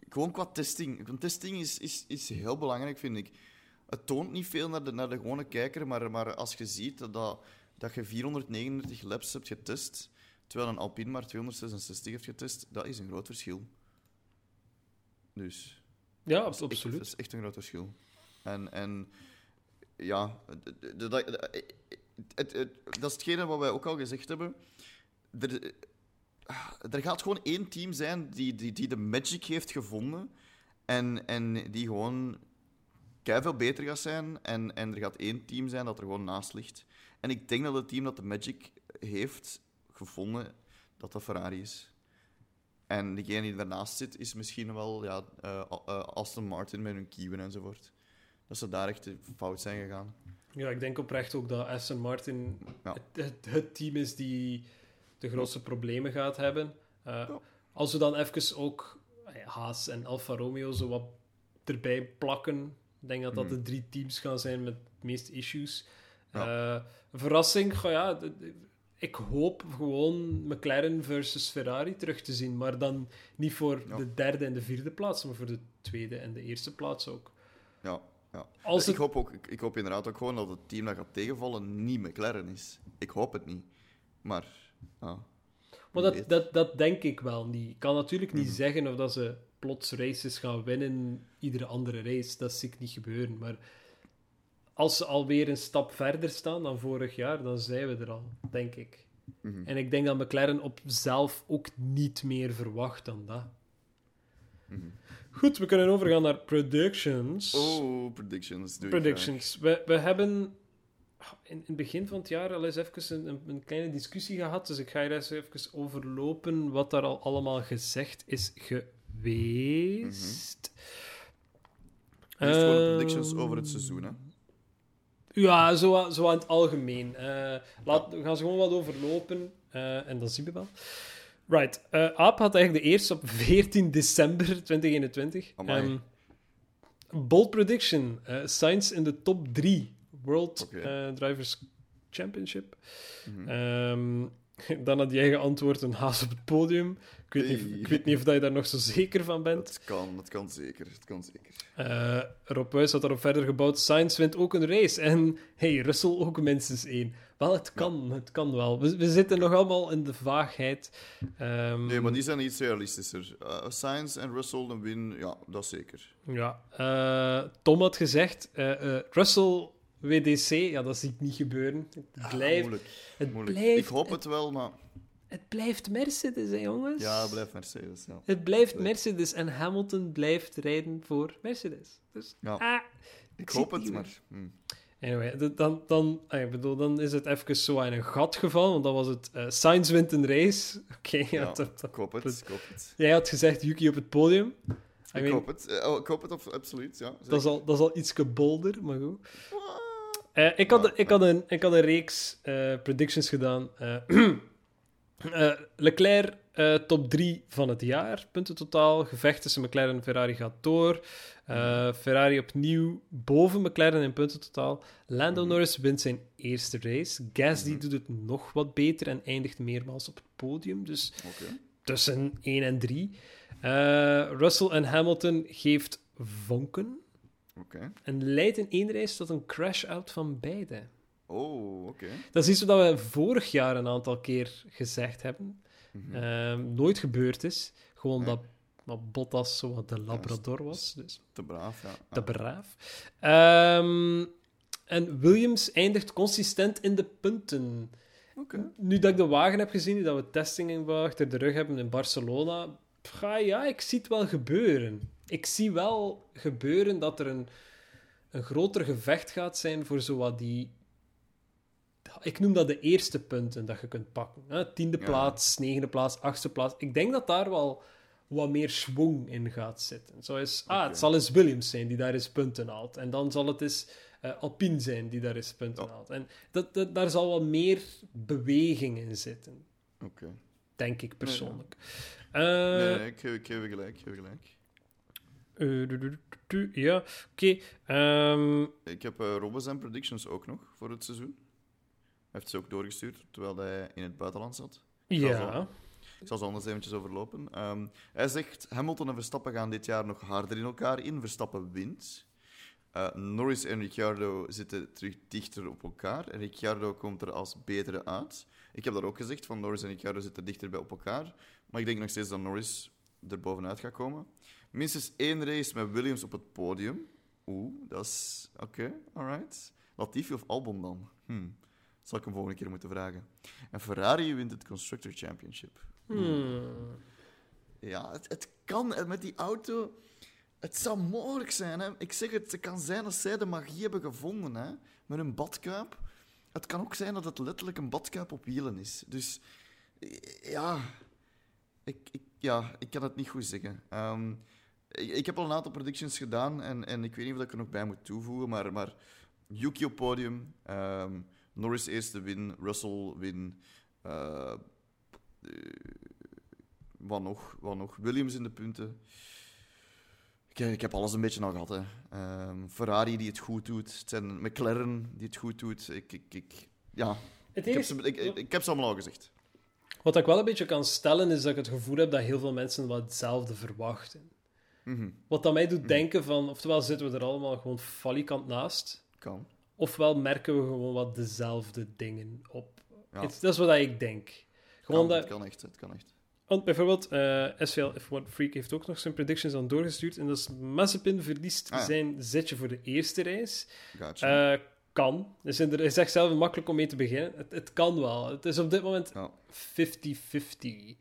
gewoon qua testing. Want testing is, is, is heel belangrijk, vind ik. Het toont niet veel naar de, naar de gewone kijker, maar, maar als je ziet dat, dat je 439 laps hebt getest, terwijl een Alpine maar 266 heeft getest, dat is een groot verschil. Dus... Ja, dat absoluut. dat is echt een groot verschil. En, en ja, dat, het, het, dat is hetgene wat wij ook al gezegd hebben. Er, er gaat gewoon één team zijn die, die, die de magic heeft gevonden en, en die gewoon veel beter gaat zijn. En, en er gaat één team zijn dat er gewoon naast ligt. En ik denk dat het team dat de Magic heeft gevonden, dat dat Ferrari is. En degene die daarnaast zit, is misschien wel ja, uh, uh, Aston Martin met hun kieuwen enzovoort. Dat ze daar echt fout zijn gegaan. Ja, ik denk oprecht ook dat Aston Martin ja. het, het, team is die de grootste problemen gaat hebben. Uh, ja. Als we dan even ook Haas en Alfa Romeo zo wat erbij plakken, ik denk dat dat de hmm. drie teams gaan zijn met de meeste issues. Ja. Verrassing, ja, ik hoop gewoon McLaren versus Ferrari terug te zien. Maar dan niet voor de derde en de vierde plaats, maar voor de tweede en de eerste plaats ook. Ja, ja. Als ik, hoop ook, ik, ik, hoop inderdaad ook gewoon dat het team dat gaat tegenvallen niet McLaren is. Ik hoop het niet. Maar, ja. Maar dat, dat, dat denk ik wel niet. Ik kan natuurlijk niet mhm. zeggen of dat ze plots races gaan winnen, iedere andere race. Dat zie ik niet gebeuren. Maar als ze alweer een stap verder staan dan vorig jaar, dan zijn we er al, denk ik. Mhm. En ik denk dat McLaren op zelf ook niet meer verwacht dan dat. Mhm. Goed, we kunnen overgaan naar predictions. Oh, predictions. predictions. We, we hebben in, het begin van het jaar al eens even een, een, kleine discussie gehad. Dus ik ga hier eens even overlopen wat daar al allemaal gezegd is geweest. Mm -hmm. predictions over het seizoen, hè? Ja, zo, zo aan het algemeen. Uh, laat, we gaan ze gewoon wat overlopen uh, en dan zien we wel. Right. Uh, Aap had eigenlijk de eerste op 14 december 2021. Um, bold prediction. Science in de top 3. World okay. Drivers Championship. Mm -hmm. um, dan had jij geantwoord een haas op het podium. Ik weet, niet, ik weet niet of je daar nog zo zeker van bent. Het kan, het kan zeker. Het kan zeker. Uh, Rob Wijs had daarop verder gebouwd. Sainz wint ook een race. En hey, Russell ook minstens één. Wel, het kan, het kan wel. We, we, zitten nog allemaal in de vaagheid. Um, nee, maar die zijn iets realistischer. Uh, Sainz en Russell een win, ja, dat zeker. Ja. Uh, Tom had gezegd, Russell WDC, ja, dat zie ik niet gebeuren. Het ah, blijft... moeilijk. Het moeilijk. Blijft, ik hoop het wel, maar... Het blijft Mercedes, hè, jongens? Ja, het blijft Mercedes, ja. Het blijft Mercedes en Hamilton blijft rijden voor Mercedes. Dus, ja. Ah, ik, hoop het, maar... Hmm. Anyway, dan, dan, ah, ik bedoel, dan is het even zo in een gat gevallen, want dat was het uh, Sainz wint een race. Oké, okay, ja, ik hoop het, ik hoop het. Jij had gezegd Yuki op het podium. I ik hoop het, uh, oh, ik hoop het, absoluut, ja. Dat is, al, dat is al iets bolder, maar goed. Uh, ik, had, ik, had een, ik had een reeks predictions gedaan. Uh, Leclerc top 3 van het jaar, punten totaal. Gevecht tussen McLaren en Ferrari gaat door. Ferrari opnieuw boven McLaren in punten totaal. Lando mm Norris wint zijn eerste race. Gasly mm doet het nog wat beter en eindigt meermaals op het podium. Dus okay. tussen 1 en 3. Russell en Hamilton geeft vonken. Okay. En leidt in één race tot een crash-out van beide. Oh, oké. Dat is iets wat we vorig jaar een aantal keer gezegd hebben. Mm nooit gebeurd is. Gewoon dat, dat Bottas zo wat de Labrador was. Dus. Te braaf, ja. Te braaf. Um, En Williams eindigt consistent in de punten. Oké. Nu dat ik de wagen heb gezien, nu dat we testingen achter de rug hebben in Barcelona, ga ja, ik zie het wel gebeuren. Ik zie wel gebeuren dat er een, een groter gevecht gaat zijn voor zowat die. Ik noem dat de eerste punten dat je kunt pakken. Hè? Tiende Ja. plaats, negende plaats, achtste plaats. Ik denk dat daar wel wat meer schwung in gaat zitten. Zo is, ah, het zal eens Williams zijn die daar eens punten haalt. En dan zal het eens eh, Alpine zijn die daar eens punten Ja. haalt. En dat, dat, daar zal wat meer beweging in zitten, Oké. denk ik persoonlijk. Nee, Eh, nee, ik, geef, ik geef gelijk, ik geef je gelijk. Ja, oké. Ehm, Ik heb eh Robben zijn predictions ook nog voor het seizoen. Hij heeft ze ook doorgestuurd, terwijl hij in het buitenland zat. ja. Ik zal ze anders eventjes overlopen. Ehm, hij zegt, Hamilton en Verstappen gaan dit jaar nog harder in elkaar in. Verstappen wint. Eh, Norris en Ricciardo zitten terug dichter op elkaar. En Ricciardo komt er als betere uit. Ik heb dat ook gezegd, van Norris en Ricciardo zitten dichter bij op elkaar. Maar ik denk nog steeds dat Norris er bovenuit gaat komen. Minstens één race met Williams op het podium. Oeh, dat is... Oké, alright. Latifi of Albon dan? Hmm. Zal ik hem volgende keer moeten vragen. En Ferrari wint het Constructor Championship. Hmm. Ja, het, het kan en met die auto. Het zou mogelijk zijn. Hè. Ik zeg het, het kan zijn dat zij de magie hebben gevonden hè, met een badkuip. Het kan ook zijn dat het letterlijk een badkuip op wielen is. Dus ja, ik, ik, ja, ik kan het niet goed zeggen. Ehm, ik, ik heb al een aantal predictions gedaan en, en ik weet niet of ik er nog bij moet toevoegen, maar, maar Yuki op podium, ehm, Norris eerste win, Russell win, eh, eh, wat nog? Wat nog? Williams in de punten. Ik, ik heb alles een beetje al gehad. Hè. Ehm, Ferrari die het goed doet. Het zijn McLaren die het goed doet. Ik, ik, ik, ja, Het ik heb, ze, ik, ik, ik heb ze allemaal al gezegd. wat ik wel een beetje kan stellen, is dat ik het gevoel heb dat heel veel mensen wat hetzelfde verwachten. Mhm, Wat dat mij doet denken van, oftewel zitten we er allemaal gewoon falikant naast, Kan. ofwel merken we gewoon wat dezelfde dingen op. Ja, Het- dat is wat ik denk. Gewoon kan, dat, het kan echt. Het kan echt. Want bijvoorbeeld, eh SVL F1 Freak heeft ook nog zijn predictions aan doorgestuurd. En dat is Mazepin verliest Ah, ja. zijn zetje voor de eerste race. Gotcha. Eh, kan. Dus hij zegt zelf makkelijk om mee te beginnen. Het, het kan wel. Het is op dit moment Ja. 50-50.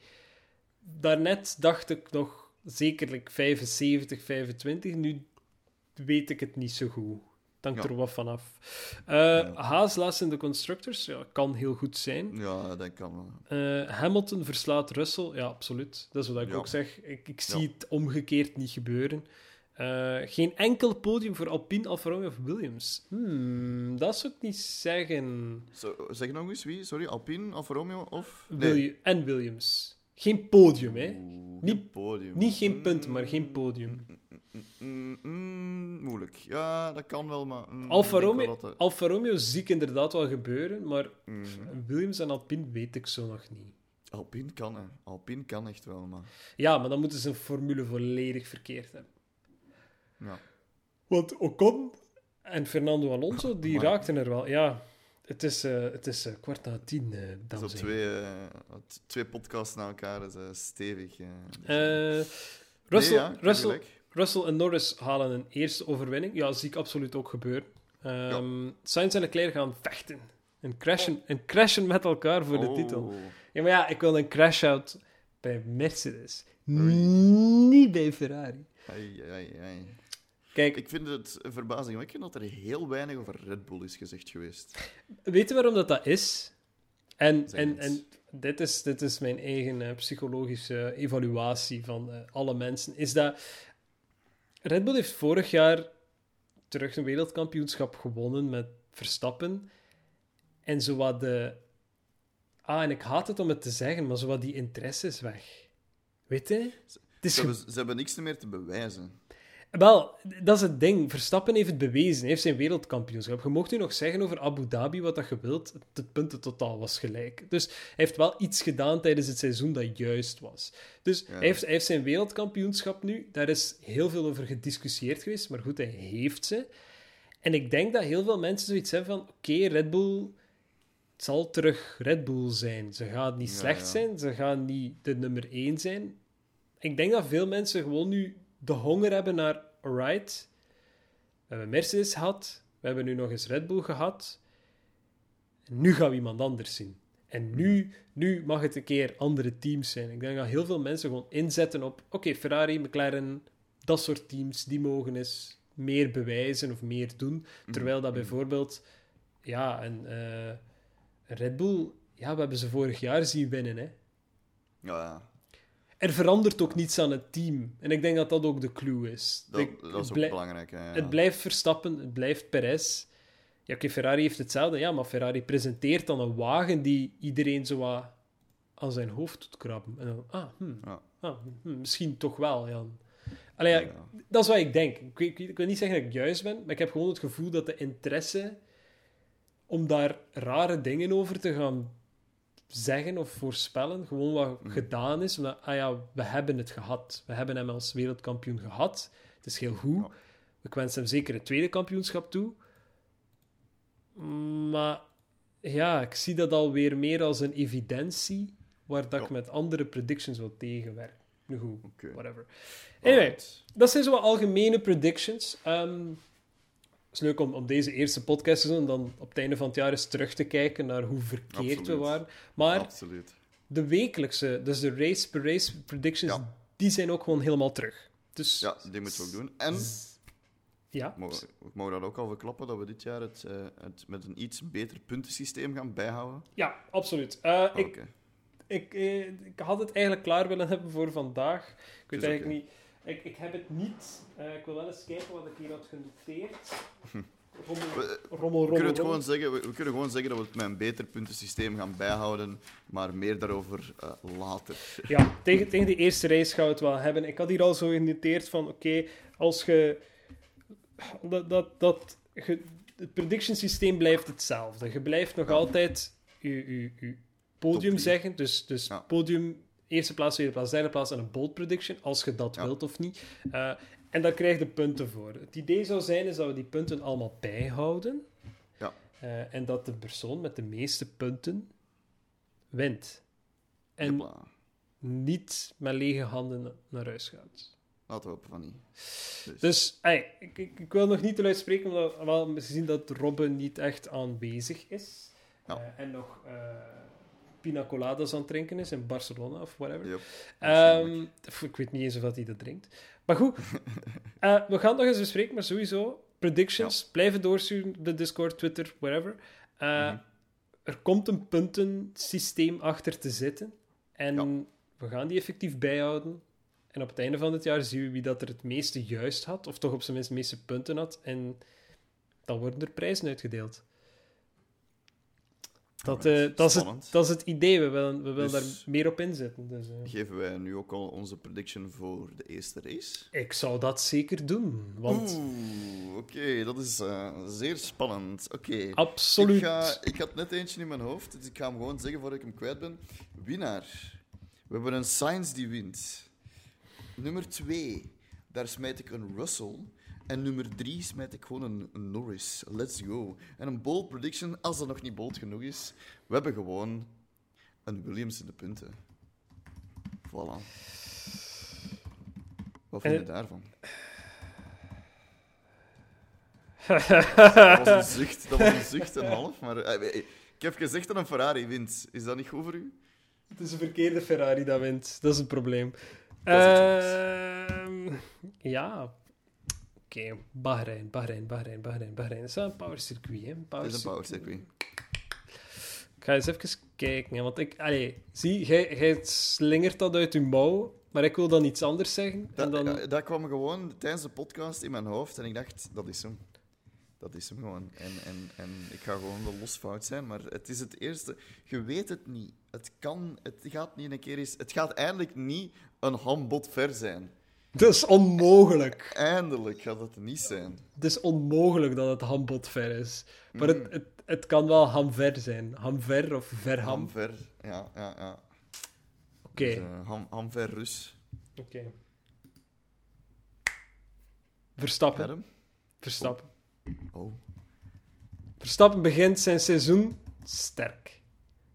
Daarnet dacht ik nog zekerlijk 75, 25. Nu weet ik het niet zo goed. Ja. er wat vanaf. Eh Haas laatst in de Constructors. Ja, kan heel goed zijn. ja, dat kan wel. Eh, Hamilton verslaat Russell. Ja, absoluut. Dat is wat ik Ja. ook zeg. Ik, ik zie het omgekeerd niet gebeuren. Eh, geen enkel podium voor Alpine, Alfa Romeo of Williams. Hmm, dat zou ik niet zeggen. Zo, zeg nog eens wie? Sorry, Alpine, Alfa Romeo of... Willi- En Williams. Geen podium, hè. Oeh, Niet- geen podium. Niet geen punten, maar geen podium. Mm, mm, moeilijk. Ja, dat kan wel, maar... mm, Alfa Romeo, wel dat de- Alfa Romeo zie ik inderdaad wel gebeuren, maar Mhm. Williams en Alpine weet ik zo nog niet. Alpine kan, hè. Alpine kan echt wel, maar... Ja, maar dan moeten ze een formule volledig verkeerd hebben. Ja. Want Ocon en Fernando Alonso, die Maar- raakten er wel. Ja, het is, eh, het is eh, kwart na tien, Zo dames en heren. twee, twee podcasts na elkaar is stevig. Russell, ja, Russell. Russell en Norris halen een eerste overwinning. Ja, zie ik absoluut ook gebeuren. Ehm Sainz en Leclerc gaan vechten. En crashen, en crashen met elkaar voor de Oh. titel. Ja, maar ja, ik wil een crash-out bij Mercedes. Niet bij Ferrari. Ai, ai, ai. Kijk, Ik vind het verbazingwekkend dat er heel weinig over Red Bull is gezegd geweest. Weet je waarom dat, dat is? En, en, en dit, is, dit is mijn eigen eh, psychologische evaluatie van eh, alle mensen. Is dat Red Bull heeft vorig jaar terug een wereldkampioenschap gewonnen met Verstappen. En zo wat de... Ah, en ik haat het om het te zeggen, maar zo wat die interesse is weg. Weet je? Ze ze hebben niks meer te bewijzen. Wel, dat is het ding. Verstappen heeft het bewezen. Hij heeft zijn wereldkampioenschap. Je mocht nu nog zeggen over Abu Dhabi wat dat je wilt. Het puntentotaal was gelijk. Dus hij heeft wel iets gedaan tijdens het seizoen dat juist was. Dus Ja. hij, heeft, hij heeft zijn wereldkampioenschap nu. Daar is heel veel over gediscussieerd geweest. Maar goed, hij heeft ze. En ik denk dat heel veel mensen zoiets hebben van... Oké, Red Bull... Het zal terug Red Bull zijn. Ze gaan niet Ja, slecht ja. zijn. Ze gaan niet de nummer één zijn. Ik denk dat veel mensen gewoon nu de honger hebben naar... Alright, we hebben Mercedes gehad. We hebben nu nog eens Red Bull gehad. Nu gaan we iemand anders zien. En nu, nu mag het een keer andere teams zijn. Ik denk dat heel veel mensen gewoon inzetten op... Oké, Ferrari, McLaren, dat soort teams, die mogen eens meer bewijzen of meer doen. Terwijl dat bijvoorbeeld... Ja, een eh, Red Bull... Ja, we hebben ze vorig jaar zien winnen, hè. Ja. Er verandert ook niets aan het team. En ik denk dat dat ook de clue is. Dat, Ik- dat het is ook belangrijk. Hè, ja. Het blijft Verstappen, het blijft Perez. Ja, oké, Ferrari heeft hetzelfde. Ja, maar Ferrari presenteert dan een wagen die iedereen zo wat aan zijn hoofd doet krabben. En dan, ah, hmm, Ja. ah, hmm, misschien toch wel, ja. Allee, ja. dat is wat ik denk. Ik, ik, ik wil niet zeggen dat ik juist ben, maar ik heb gewoon het gevoel dat de interesse om daar rare dingen over te gaan zeggen of voorspellen, gewoon wat Mhm. gedaan is. Omdat, ah ja, we hebben het gehad. We hebben hem als wereldkampioen gehad. Het is heel goed. Ik wens hem zeker het tweede kampioenschap toe. Maar ja, ik zie dat alweer meer als een evidentie waar dat ik met andere predictions wil tegenwerken. Nu goed, whatever. Anyway, dat zijn zo wat algemene predictions. Ehm, is leuk om, om deze eerste podcast te doen en dan op het einde van het jaar eens terug te kijken naar hoe verkeerd we waren. Maar Absoluut. de wekelijkse, dus de race per race predictions, Ja. die zijn ook gewoon helemaal terug. Dus Ja, die moeten we ook doen. En ja, mogen we mogen dat ook al verklappen dat we dit jaar het, eh, het met een iets beter puntensysteem gaan bijhouden. ja absoluut. Eh, Oh, ik, Oké. ik, eh, ik had het eigenlijk klaar willen hebben voor vandaag. Ik weet eigenlijk niet. Ik, ik heb het niet. Eh, ik wil wel eens kijken wat ik hier had genoteerd. Rommel, We- rommel, We kunnen, het gewoon zeggen, we, we kunnen gewoon zeggen dat we het met een beter puntensysteem gaan bijhouden, maar meer daarover eh, later. Ja, tegen, tegen de eerste race gaan we het wel hebben. Ik had hier al zo genoteerd van, oké, als je... Dat, dat, dat, het prediction systeem blijft hetzelfde. Je blijft nog Ja. altijd je, je, je podium zeggen. Dus, dus Ja. podium, eerste plaats, tweede plaats, derde plaats en een bold prediction, als je dat Ja. wilt of niet. Eh, en daar krijg je punten voor. Het idee zou zijn is dat we die punten allemaal bijhouden. Ja. Eh, en dat de persoon met de meeste punten wint. En niet met lege handen naar huis gaat. Laten we hopen van niet. Dus, Dus ey, ik, ik, ik wil nog niet te luid spreken, omdat we gezien dat Robben niet echt aanwezig is. Ja. Eh, en nog pina coladas aan het drinken is in Barcelona of whatever. Yep, Ehm, ik weet niet eens of hij dat drinkt. Maar goed, eh, we gaan nog eens bespreken, maar sowieso, predictions, blijven doorsturen, de Discord, Twitter, wherever. Eh, Mhm. Er komt een puntensysteem achter te zitten. En Ja. we gaan die effectief bijhouden. En op het einde van het jaar zien we wie dat er het meeste juist had, of toch op zijn minst de meeste punten had. En dan worden er prijzen uitgedeeld. Dat, eh, dat, is het, dat is het idee. We willen, we willen Dus- daar meer op inzetten. Dus, eh, Geven wij nu ook al onze prediction voor de eerste race? ik zou dat zeker doen. Want Oeh, oké, dat is eh, zeer spannend. Oké. absoluut. Ik, ga, ik had net eentje in mijn hoofd, dus ik ga hem gewoon zeggen voordat ik hem kwijt ben. Winnaar. We hebben een Sainz die wint. Nummer 2, daar smijt ik een Russell. En nummer 3 smijt ik gewoon een, een Norris. Let's go. En een bold prediction, als dat nog niet bold genoeg is. We hebben gewoon een Williams in de punten. Voilà. Wat vind je En- daarvan? dat was een zucht, dat was een zucht en half. Maar eh, ik heb gezegd dat een Ferrari wint. Is dat niet goed voor u? Het is een verkeerde Ferrari dat wint. Dat is het probleem. Dat is het Ehm, ja. Oké, Bahrein, Bahrein, Bahrein, Bahrein, Bahrein. Dat is wel een powercircuit, hè? Het is een power circuit. Ik ga eens even kijken, hè, want ik... Allee, zie, jij, jij slingert dat uit je mouw, maar ik wil dan iets anders zeggen. En Dat, dan... eh, dat kwam gewoon tijdens de podcast in mijn hoofd en ik dacht, dat is hem. Dat is hem gewoon. En, en, en ik ga gewoon wel losfout zijn, maar het is het eerste. Je weet het niet. Het kan, het gaat niet een keer eens. Het gaat eindelijk niet een hambod ver zijn. Dat is onmogelijk. Eindelijk gaat het niet zijn. Het is onmogelijk dat het hambod ver is. Maar Mm. het, het, het kan wel hamver zijn. Hamver of verham. Ham ver, ja, ja, ja. Oké. Dus, eh, ham, ham ver Rus. Oké. Verstappen. Adam? Verstappen. Oh, Verstappen begint zijn seizoen sterk.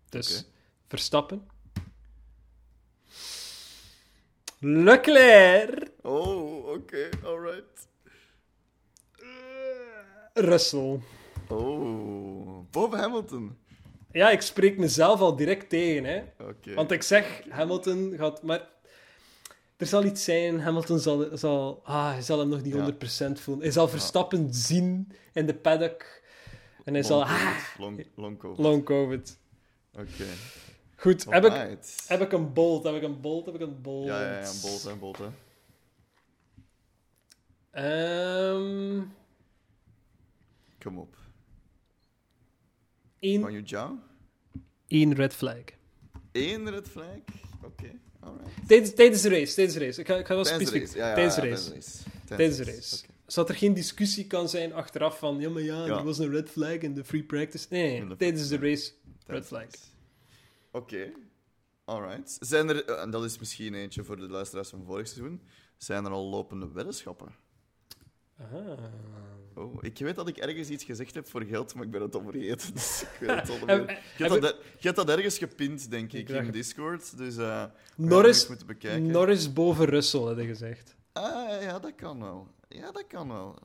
Dus. Verstappen. Leclerc. oh oké, alright. Russell. Oh, boven Hamilton. Ja, ik spreek mezelf al direct tegen, hè. Oké. Want ik zeg, Hamilton gaat... Maar er zal iets zijn, Hamilton zal... zal ah, hij zal hem nog niet Ja. 100% voelen. Hij zal Verstappen zien in de paddock. En hij zal... Long Ah, COVID, Long, long COVID. long COVID. Oké. Goed, heb ik, heb ik een bolt, heb ik een bolt, heb ik een bolt. Ja, ja, ja, een bolt, een bolt, hè. Ehm Kom op. één, Van you Zhao? één red flag. Eén red flag. Oké, alright. Tijdens, tijdens de race, tijdens de race. Ik ga, ik ga wel Tijdens de specifiek... tijdens de race. Tijdens de race. Zodat er geen discussie kan zijn achteraf van... Ja, maar ja, Ja. die was een red flag in de free practice. Nee, tijdens de race, red flag. Oké. Alright. Zijn er, eh, en dat is misschien eentje voor de luisteraars van vorig seizoen, zijn er al lopende weddenschappen? Aha. Oh, ik weet dat ik ergens iets gezegd heb voor geld, maar ik ben het al vergeten. Dus ik weet het al meer. Je heb hebt dat, je hebt dat ergens gepint, denk ik, in Discord. Dus eh gaan Norris, moeten bekijken. Norris boven Russell, had je gezegd. Ah, ja, dat kan wel. Ja, dat kan wel.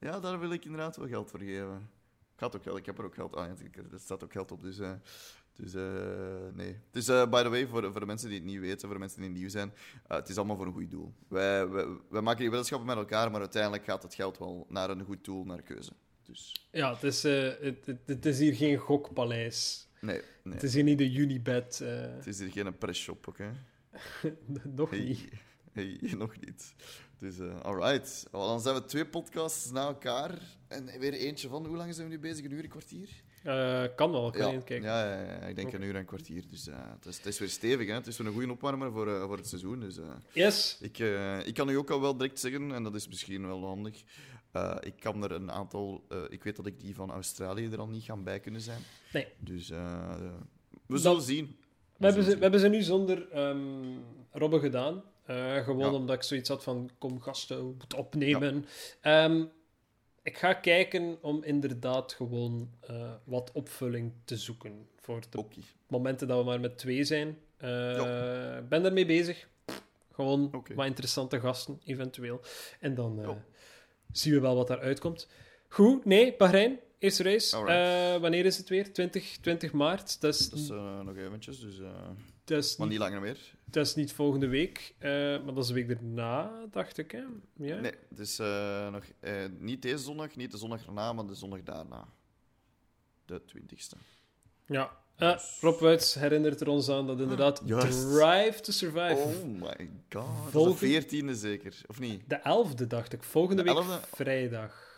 Ja, daar wil ik inderdaad wel geld voor geven. Ik had ook geld, ik heb er ook geld aan. Ik- er staat ook geld op, dus... eh, dus eh, nee. Dus eh, by the way, voor, voor de mensen die het niet weten, voor de mensen die nieuw zijn, eh, het is allemaal voor een goed doel. Wij, wij, wij maken die weddenschappen met elkaar, maar uiteindelijk gaat het geld wel naar een goed doel, naar keuze. Dus Ja, het is, het, het, het is hier geen gokpaleis. nee, nee. Het is hier niet de Unibet. eh, Het is hier geen pressshop, oké? nog Hey, niet. hey, nog niet. Dus, alright. Dan zijn we twee podcasts na elkaar. En weer eentje van, hoe lang zijn we nu bezig? Een uur, een kwartier? Eh, kan wel, kan ja. even kijken. Ja, ja, ja, ik denk een uur en een kwartier. Dus eh, het, is, het is weer stevig, hè. Het is weer een goede opwarmer voor, eh, voor het seizoen. Dus Yes. ik, ik kan u ook al wel direct zeggen, en dat is misschien wel handig. ik kan er een aantal... ik weet dat ik die van Australië er al niet gaan bij kunnen zijn. Nee. Dus we Dat- zullen zien. We hebben, ze, we hebben ze nu zonder ehm Robben gedaan. Gewoon omdat ik zoiets had van, kom gasten, we moeten opnemen. Ehm, ik ga kijken om inderdaad gewoon eh, wat opvulling te zoeken voor de momenten dat we maar met twee zijn. Eh, Ik ben daarmee bezig. Gewoon wat interessante gasten, eventueel. En dan eh, Ja. zien we wel wat daaruit komt. Goed, nee, Bahrein, eerste race. Eh, wanneer is het weer? 20, 20 maart. Dat is, Dat is eh, nog eventjes, dus... is maar niet niet langer meer. dat is niet volgende week, eh, maar dat is de week erna, dacht ik. Hè? Ja? Nee, het is eh, nog, eh, niet deze zondag, niet de zondag erna, maar de zondag daarna. De 20ste. Ja. Eh, Rob Wuits herinnert er ons aan dat inderdaad Juist. Drive to Survive. Oh my god. Volgende- de 14e zeker, of niet? De 11e, dacht ik. Volgende De week 11e? vrijdag.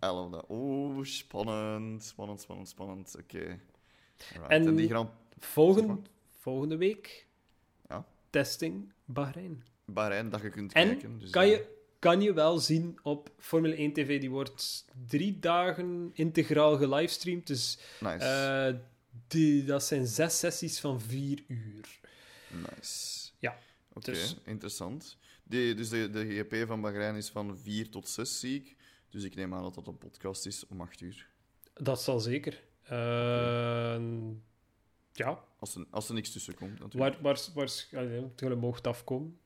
11e. Oeh, spannend. Spannend, spannend, spannend. Oké. Alright, En- En... die gaan Volgen, volgende week Ja. testing Bahrein. Bahrein dat je kunt En kijken. Dus, kan eh, je, kan je wel zien op Formule 1 TV. Die wordt drie dagen integraal gelivestreamd. Dus Nice. eh, die, dat zijn zes sessies van vier uur. nice. ja, Oké, dus- interessant. Die, dus de, de GP van Bahrein is van 4 tot 6, zie ik. Dus ik neem aan dat dat een podcast is om 8 uur. Dat zal zeker. Eh, ja, Als er, als er niks tussen komt, natuurlijk. waar, waar, mocht afkomen.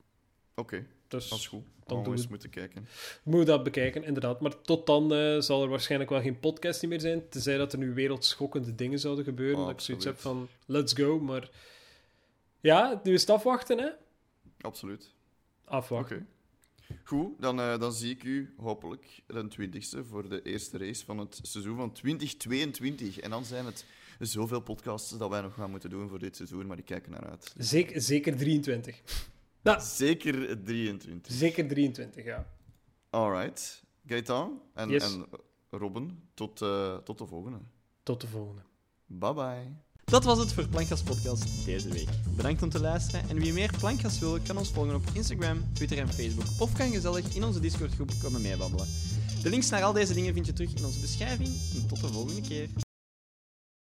Oké, Dus dat is goed. dan Dan doen eens we- moeten kijken. moet dat bekijken, inderdaad. Maar tot dan eh, zal er waarschijnlijk wel geen podcast meer zijn. Tenzij dat er nu wereldschokkende dingen zouden gebeuren. Oh, dat ik zoiets heb van, let's go. Maar ja, nu is het afwachten, hè? Absoluut. Afwachten. Oké. Goed, dan, eh, dan zie ik u hopelijk de 20ste voor de eerste race van het seizoen van 2022. En dan zijn het zoveel podcasts dat wij nog gaan moeten doen voor dit seizoen, maar die kijken naar uit. Zeker, zeker 23. Nou, Zeker 23. zeker 23, ja. Alright. Gaëtan en, Yes. en Robin, tot, eh, tot de volgende. Tot de volgende. Bye bye. Dat was het voor Plankgas Podcast deze week. Bedankt om te luisteren en wie meer Plankgas wil, kan ons volgen op Instagram, Twitter en Facebook of kan gezellig in onze Discord groep komen meebabbelen. De links naar al deze dingen vind je terug in onze beschrijving en tot de volgende keer.